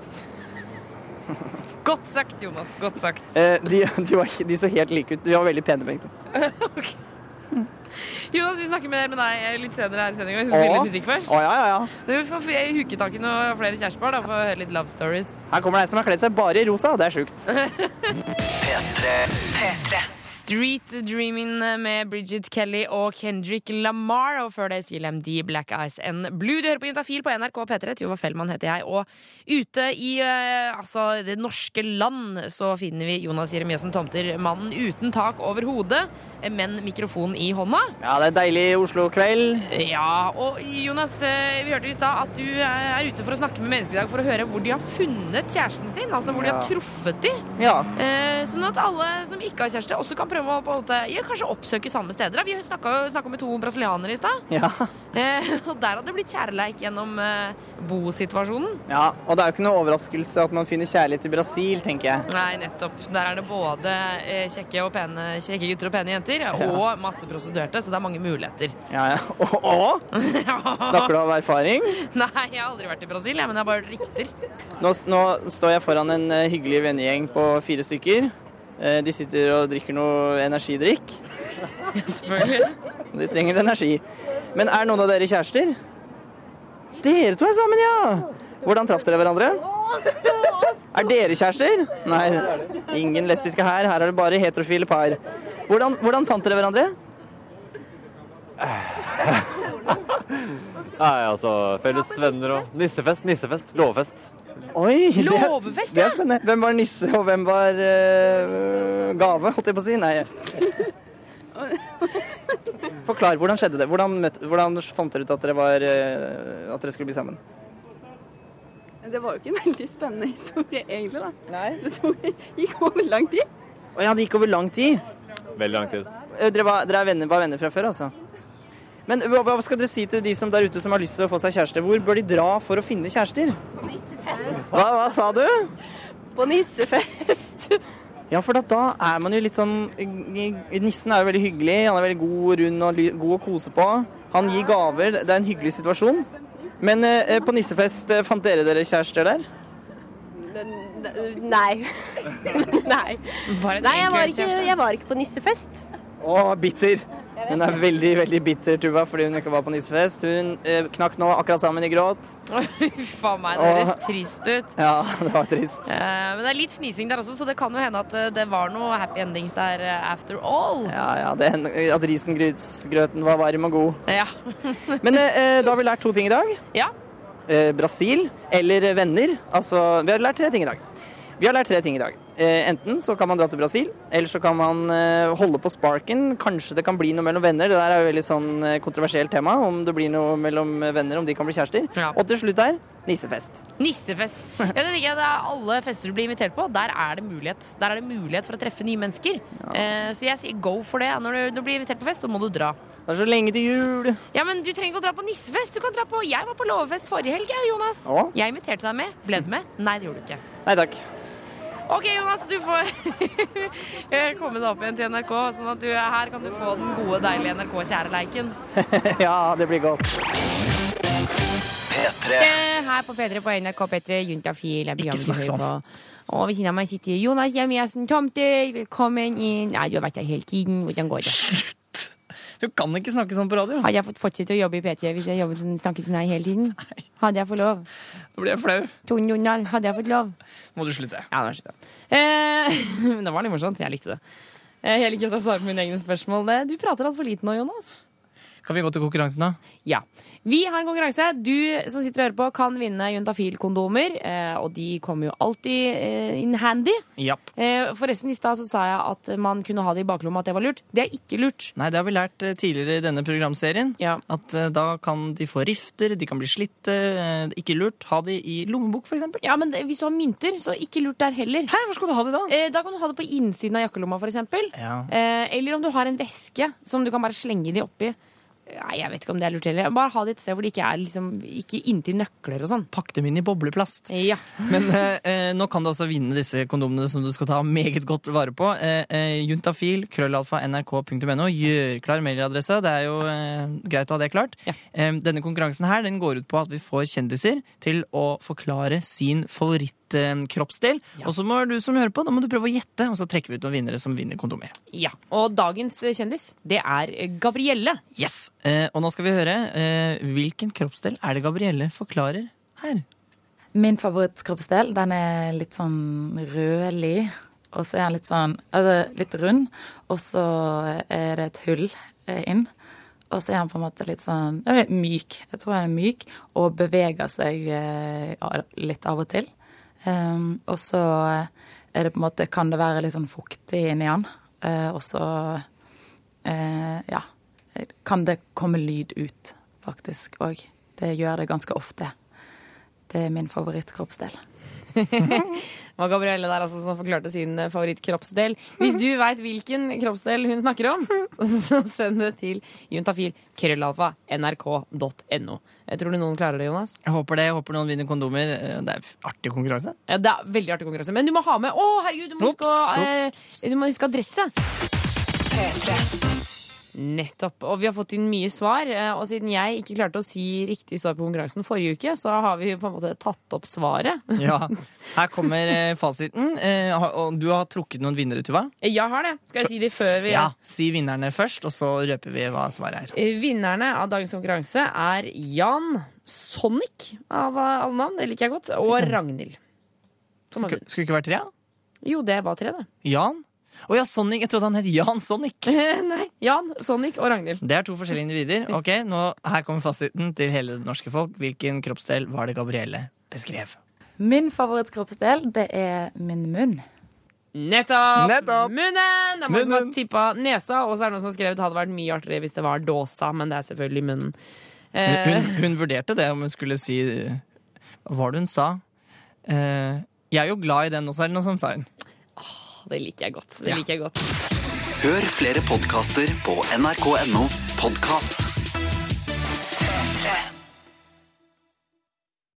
Godt sagt, Jonas. Godt sagt. Eh, de, de, var, de så helt like ut. De var veldig pene begge to. Jonas, vi snakker mer med deg litt senere her i sendinga. Vi skal spille litt musikk først. Å, ja, ja, ja. Du får huke tak i noen flere kjærestepar, for å høre litt love stories. Her kommer det ei som har kledd seg bare i rosa. Det er sjukt. Street Dreaming med Bridget Kelly og Kendrick Lamar. Og før det CLMD, Black Eyes and Blue. Du hører på Juntafil på NRK P3. Tuva Fellmann heter jeg. Og ute i eh, altså, det norske land så finner vi Jonas Jeremiassen Tomter, mannen uten tak over hodet, men mikrofon i hånda. Ja, det er en deilig Oslo-kveld. Ja, og Jonas, eh, vi hørte i stad at du er ute for å snakke med mennesker i dag for å høre hvor de har funnet kjæresten sin. Altså hvor de har truffet de. Ja. Eh, sånn at alle som ikke har kjæreste, også kan prøve å på en måte, ja, kanskje oppsøke samme steder. Vi snakka med to brasilianere i stad. Ja. Eh, og der hadde det blitt kjærleik gjennom eh, bosituasjonen. ja. Og det er jo ikke noe overraskelse at man finner kjærlighet i Brasil, tenker jeg. Nei, nettopp. Der er det både eh, kjekke, pene, kjekke gutter og pene jenter, og masse prostituerte, så det er mange muligheter. Ja, ja. Og, og? Snakker du av erfaring? Nei, jeg har aldri vært i Brasil, jeg, men jeg har bare rykter. Nå, nå står jeg foran en hyggelig vennegjeng på fire stykker. De sitter og drikker noe energidrikk. Selvfølgelig. De trenger energi. Men er noen av dere kjærester? Dere to er sammen, ja! Hvordan traff dere hverandre? Er dere kjærester? Nei, ingen lesbiske her. Her er det bare heterofile par. Hvordan, hvordan fant dere hverandre? Nei, altså felles venner og nissefest, nissefest, låvefest. Oi! det- Låvefest, Det er spennende. Hvem var nisse, og hvem var uh, gave, holdt jeg på å si? Nei. Forklar, hvordan skjedde det? Hvordan, møtte, hvordan fant dere ut at dere, var, eh, at dere skulle bli sammen? Det var jo ikke en veldig spennende historie, egentlig. da. Nei. Det tok, gikk over lang tid. Å ja, det gikk over lang tid. Veldig lang tid. Eh, Dere, var, dere er venner, var venner fra før, altså? Men hva, hva skal dere si til de som der ute som har lyst til å få seg kjæreste? Hvor bør de dra for å finne kjærester? På Hva, hva sa du? På nissefest. Ja, for da, da er man jo litt sånn Nissen er jo veldig hyggelig. Han er veldig god, rund og god å kose på. Han gir gaver. Det er en hyggelig situasjon. Men eh, på nissefest, eh, fant dere dere kjærester der? Nei. Nei. Nei, jeg var, ikke, jeg var ikke på nissefest. Å, bitter. Hun er veldig veldig bitter, Tuva, fordi hun ikke var på nissefest. Hun eh, knakk nå akkurat sammen i gråt. Faen meg, det høres trist ut. Ja, det var trist. Eh, men det er litt fnising der også, så det kan jo hende at eh, det var noe happy endings der eh, after all. Ja, ja, det, At risengrynsgrøten var varm og god. Ja. Men eh, da har vi lært to ting i dag. Ja. Eh, Brasil eller venner. Altså, vi har lært tre ting i dag. Vi har lært tre ting i dag. Eh, enten så kan man dra til Brasil, eller så kan man eh, holde på sparken. Kanskje det kan bli noe mellom venner. Det der er jo veldig sånn eh, kontroversielt tema, om det blir noe mellom venner, om de kan bli kjærester. Og til slutt her nissefest. Nissefest. Ja, det ligger det er alle fester du blir invitert på. Der er det mulighet. Der er det mulighet for å treffe nye mennesker. Ja. så jeg sier go for det. Når du, blir invitert på fest, så må du dra. Det er så lenge til jul. Ja, men du trenger ikke å dra på nissefest. Du kan dra på Jeg var på låvefest forrige helg, Jonas. Ja. Jeg inviterte deg med. Ble du med? Nei, det gjorde du ikke. Nei takk. OK, Jonas, du får komme deg opp igjen til NRK. Sånn at du, her kan du få den gode, deilige NRK-kjæreleiken. ja, det blir godt. P3. Eh, Her på P3 på NRK P3, Juntafil Ikke snakk sånn. på. Og ved siden av meg sitter Jonas Jemiassen Tomter. Velkommen inn. Nei, du har vært her hele tiden. Hvordan går det? Du kan ikke snakke sånn på radio. Hadde jeg fått fortsette å jobbe i P3 hvis jeg jobbet sånn, snakket sånn her hele tiden? Hadde jeg fått lov? Nå blir jeg flau. Tone Jondal, hadde jeg fått lov? Må du slutte. Ja, det var jeg. Eh, det var litt morsomt. Jeg likte det. Eh, Jeg liker at jeg svarer på mine egne spørsmål. Du prater altfor lite nå, Jonas. Kan vi gå til konkurransen, da? Ja. Vi har en konkurranse. Du som sitter og hører på, kan vinne Juntafil-kondomer. Eh, og de kommer jo alltid eh, in handy. Yep. Eh, forresten, i stad så sa jeg at man kunne ha det i baklomma, at det var lurt. Det er ikke lurt. Nei, det har vi lært tidligere i denne programserien. At eh, da kan de få rifter, de kan bli slitte. Ikke lurt. Ha de i lommebok, f.eks. Ja, men det- hvis du har mynter, så ikke lurt der heller. Hæ, hvor skal du ha det da? Eh, da kan du ha det på innsiden av jakkelomma, f.eks. Ja. Eh, eller om du har en veske som du kan bare slenge de oppi. Nei, jeg vet ikke om det er lurt heller. Bare ha det et sted hvor det ikke er liksom, ikke inntil nøkler og sånn. Pakk dem inn i bobleplast. Ja. Men eh, eh, nå kan du også vinne disse kondomene som du skal ta meget godt vare på. Eh, eh, juntafil, krøllalfa, nrk.no. Gjør klar mailadresse. Det er jo eh, greit å ha det klart. Eh, denne konkurransen her den går ut på at vi får kjendiser til å forklare sin favorittkroppsdel. Og så må du som hører på, da må du prøve å gjette, og så trekker vi ut noen vinnere som vinner kondomer. Ja. Og dagens eh, kjendis, det er eh, Gabrielle. Yes! Eh, og nå skal vi høre eh, hvilken kroppsdel er det Gabrielle forklarer her. Min favorittkroppsdel, den er litt sånn rødlig. Og så er den litt sånn altså, litt rund, og så er det et hull eh, inn. Og så er den på en måte litt sånn er myk. Jeg tror den er myk og beveger seg eh, litt av og til. Um, og så er det på en måte, kan det være litt sånn fuktig inni den. Uh, og så uh, ja, kan det komme lyd ut, faktisk òg. Det gjør det ganske ofte. Det er min favorittkroppsdel. Det var Gabrielle der altså som forklarte sin eh, favorittkroppsdel. Hvis du veit hvilken kroppsdel hun snakker om, så send det til juntafil krøllalfa nrk.no. Tror du noen klarer det, Jonas? Jeg håper det. Jeg håper noen vinner kondomer. Eh, Det er artig konkurranse. Ja, det er veldig artig konkurranse. Men du må ha med Å, herregud, du må huske, å, eh, du må huske adresse. Nettopp. Og vi har fått inn mye svar. eh, Og siden jeg ikke klarte å si riktig svar på konkurransen forrige uke, så har vi på en måte tatt opp svaret. Ja. Her kommer eh, fasiten. Eh, og du har trukket noen vinnere, Tuva. Jeg har det. Skal jeg si de før vi Ja, Si vinnerne først, og så røper vi hva svaret er. Vinnerne av dagens konkurranse er Jan Sonic, av alle navn. Det liker jeg godt. Og Ragnhild. Som har vunnet. Skulle det ikke vært tre? Jo, det var tre, det. Jan? Å ja, Sonic. Jeg trodde han het Jan Sonic. Nei. Jan, Sonic og Ragnhild. Det er to forskjellige individer. Ok, nå Her kommer fasiten til hele det norske folk. Hvilken kroppsdel var det Gabrielle beskrev? Min favorittkroppsdel, det er min munn. Nettopp! Nettopp! Munnen! Det er mange som har tippa nesa, og så er det noen som har skrevet det hadde vært mye artigere hvis det var dåsa, men det er selvfølgelig munnen. Eh, Hun, hun vurderte det, om hun skulle si Hva var det hun sa? Eh, jeg er jo glad i den også, eller noe sånt, sa hun. Det liker jeg godt. Det liker jeg godt. Hør flere podkaster på nrk.no podkast.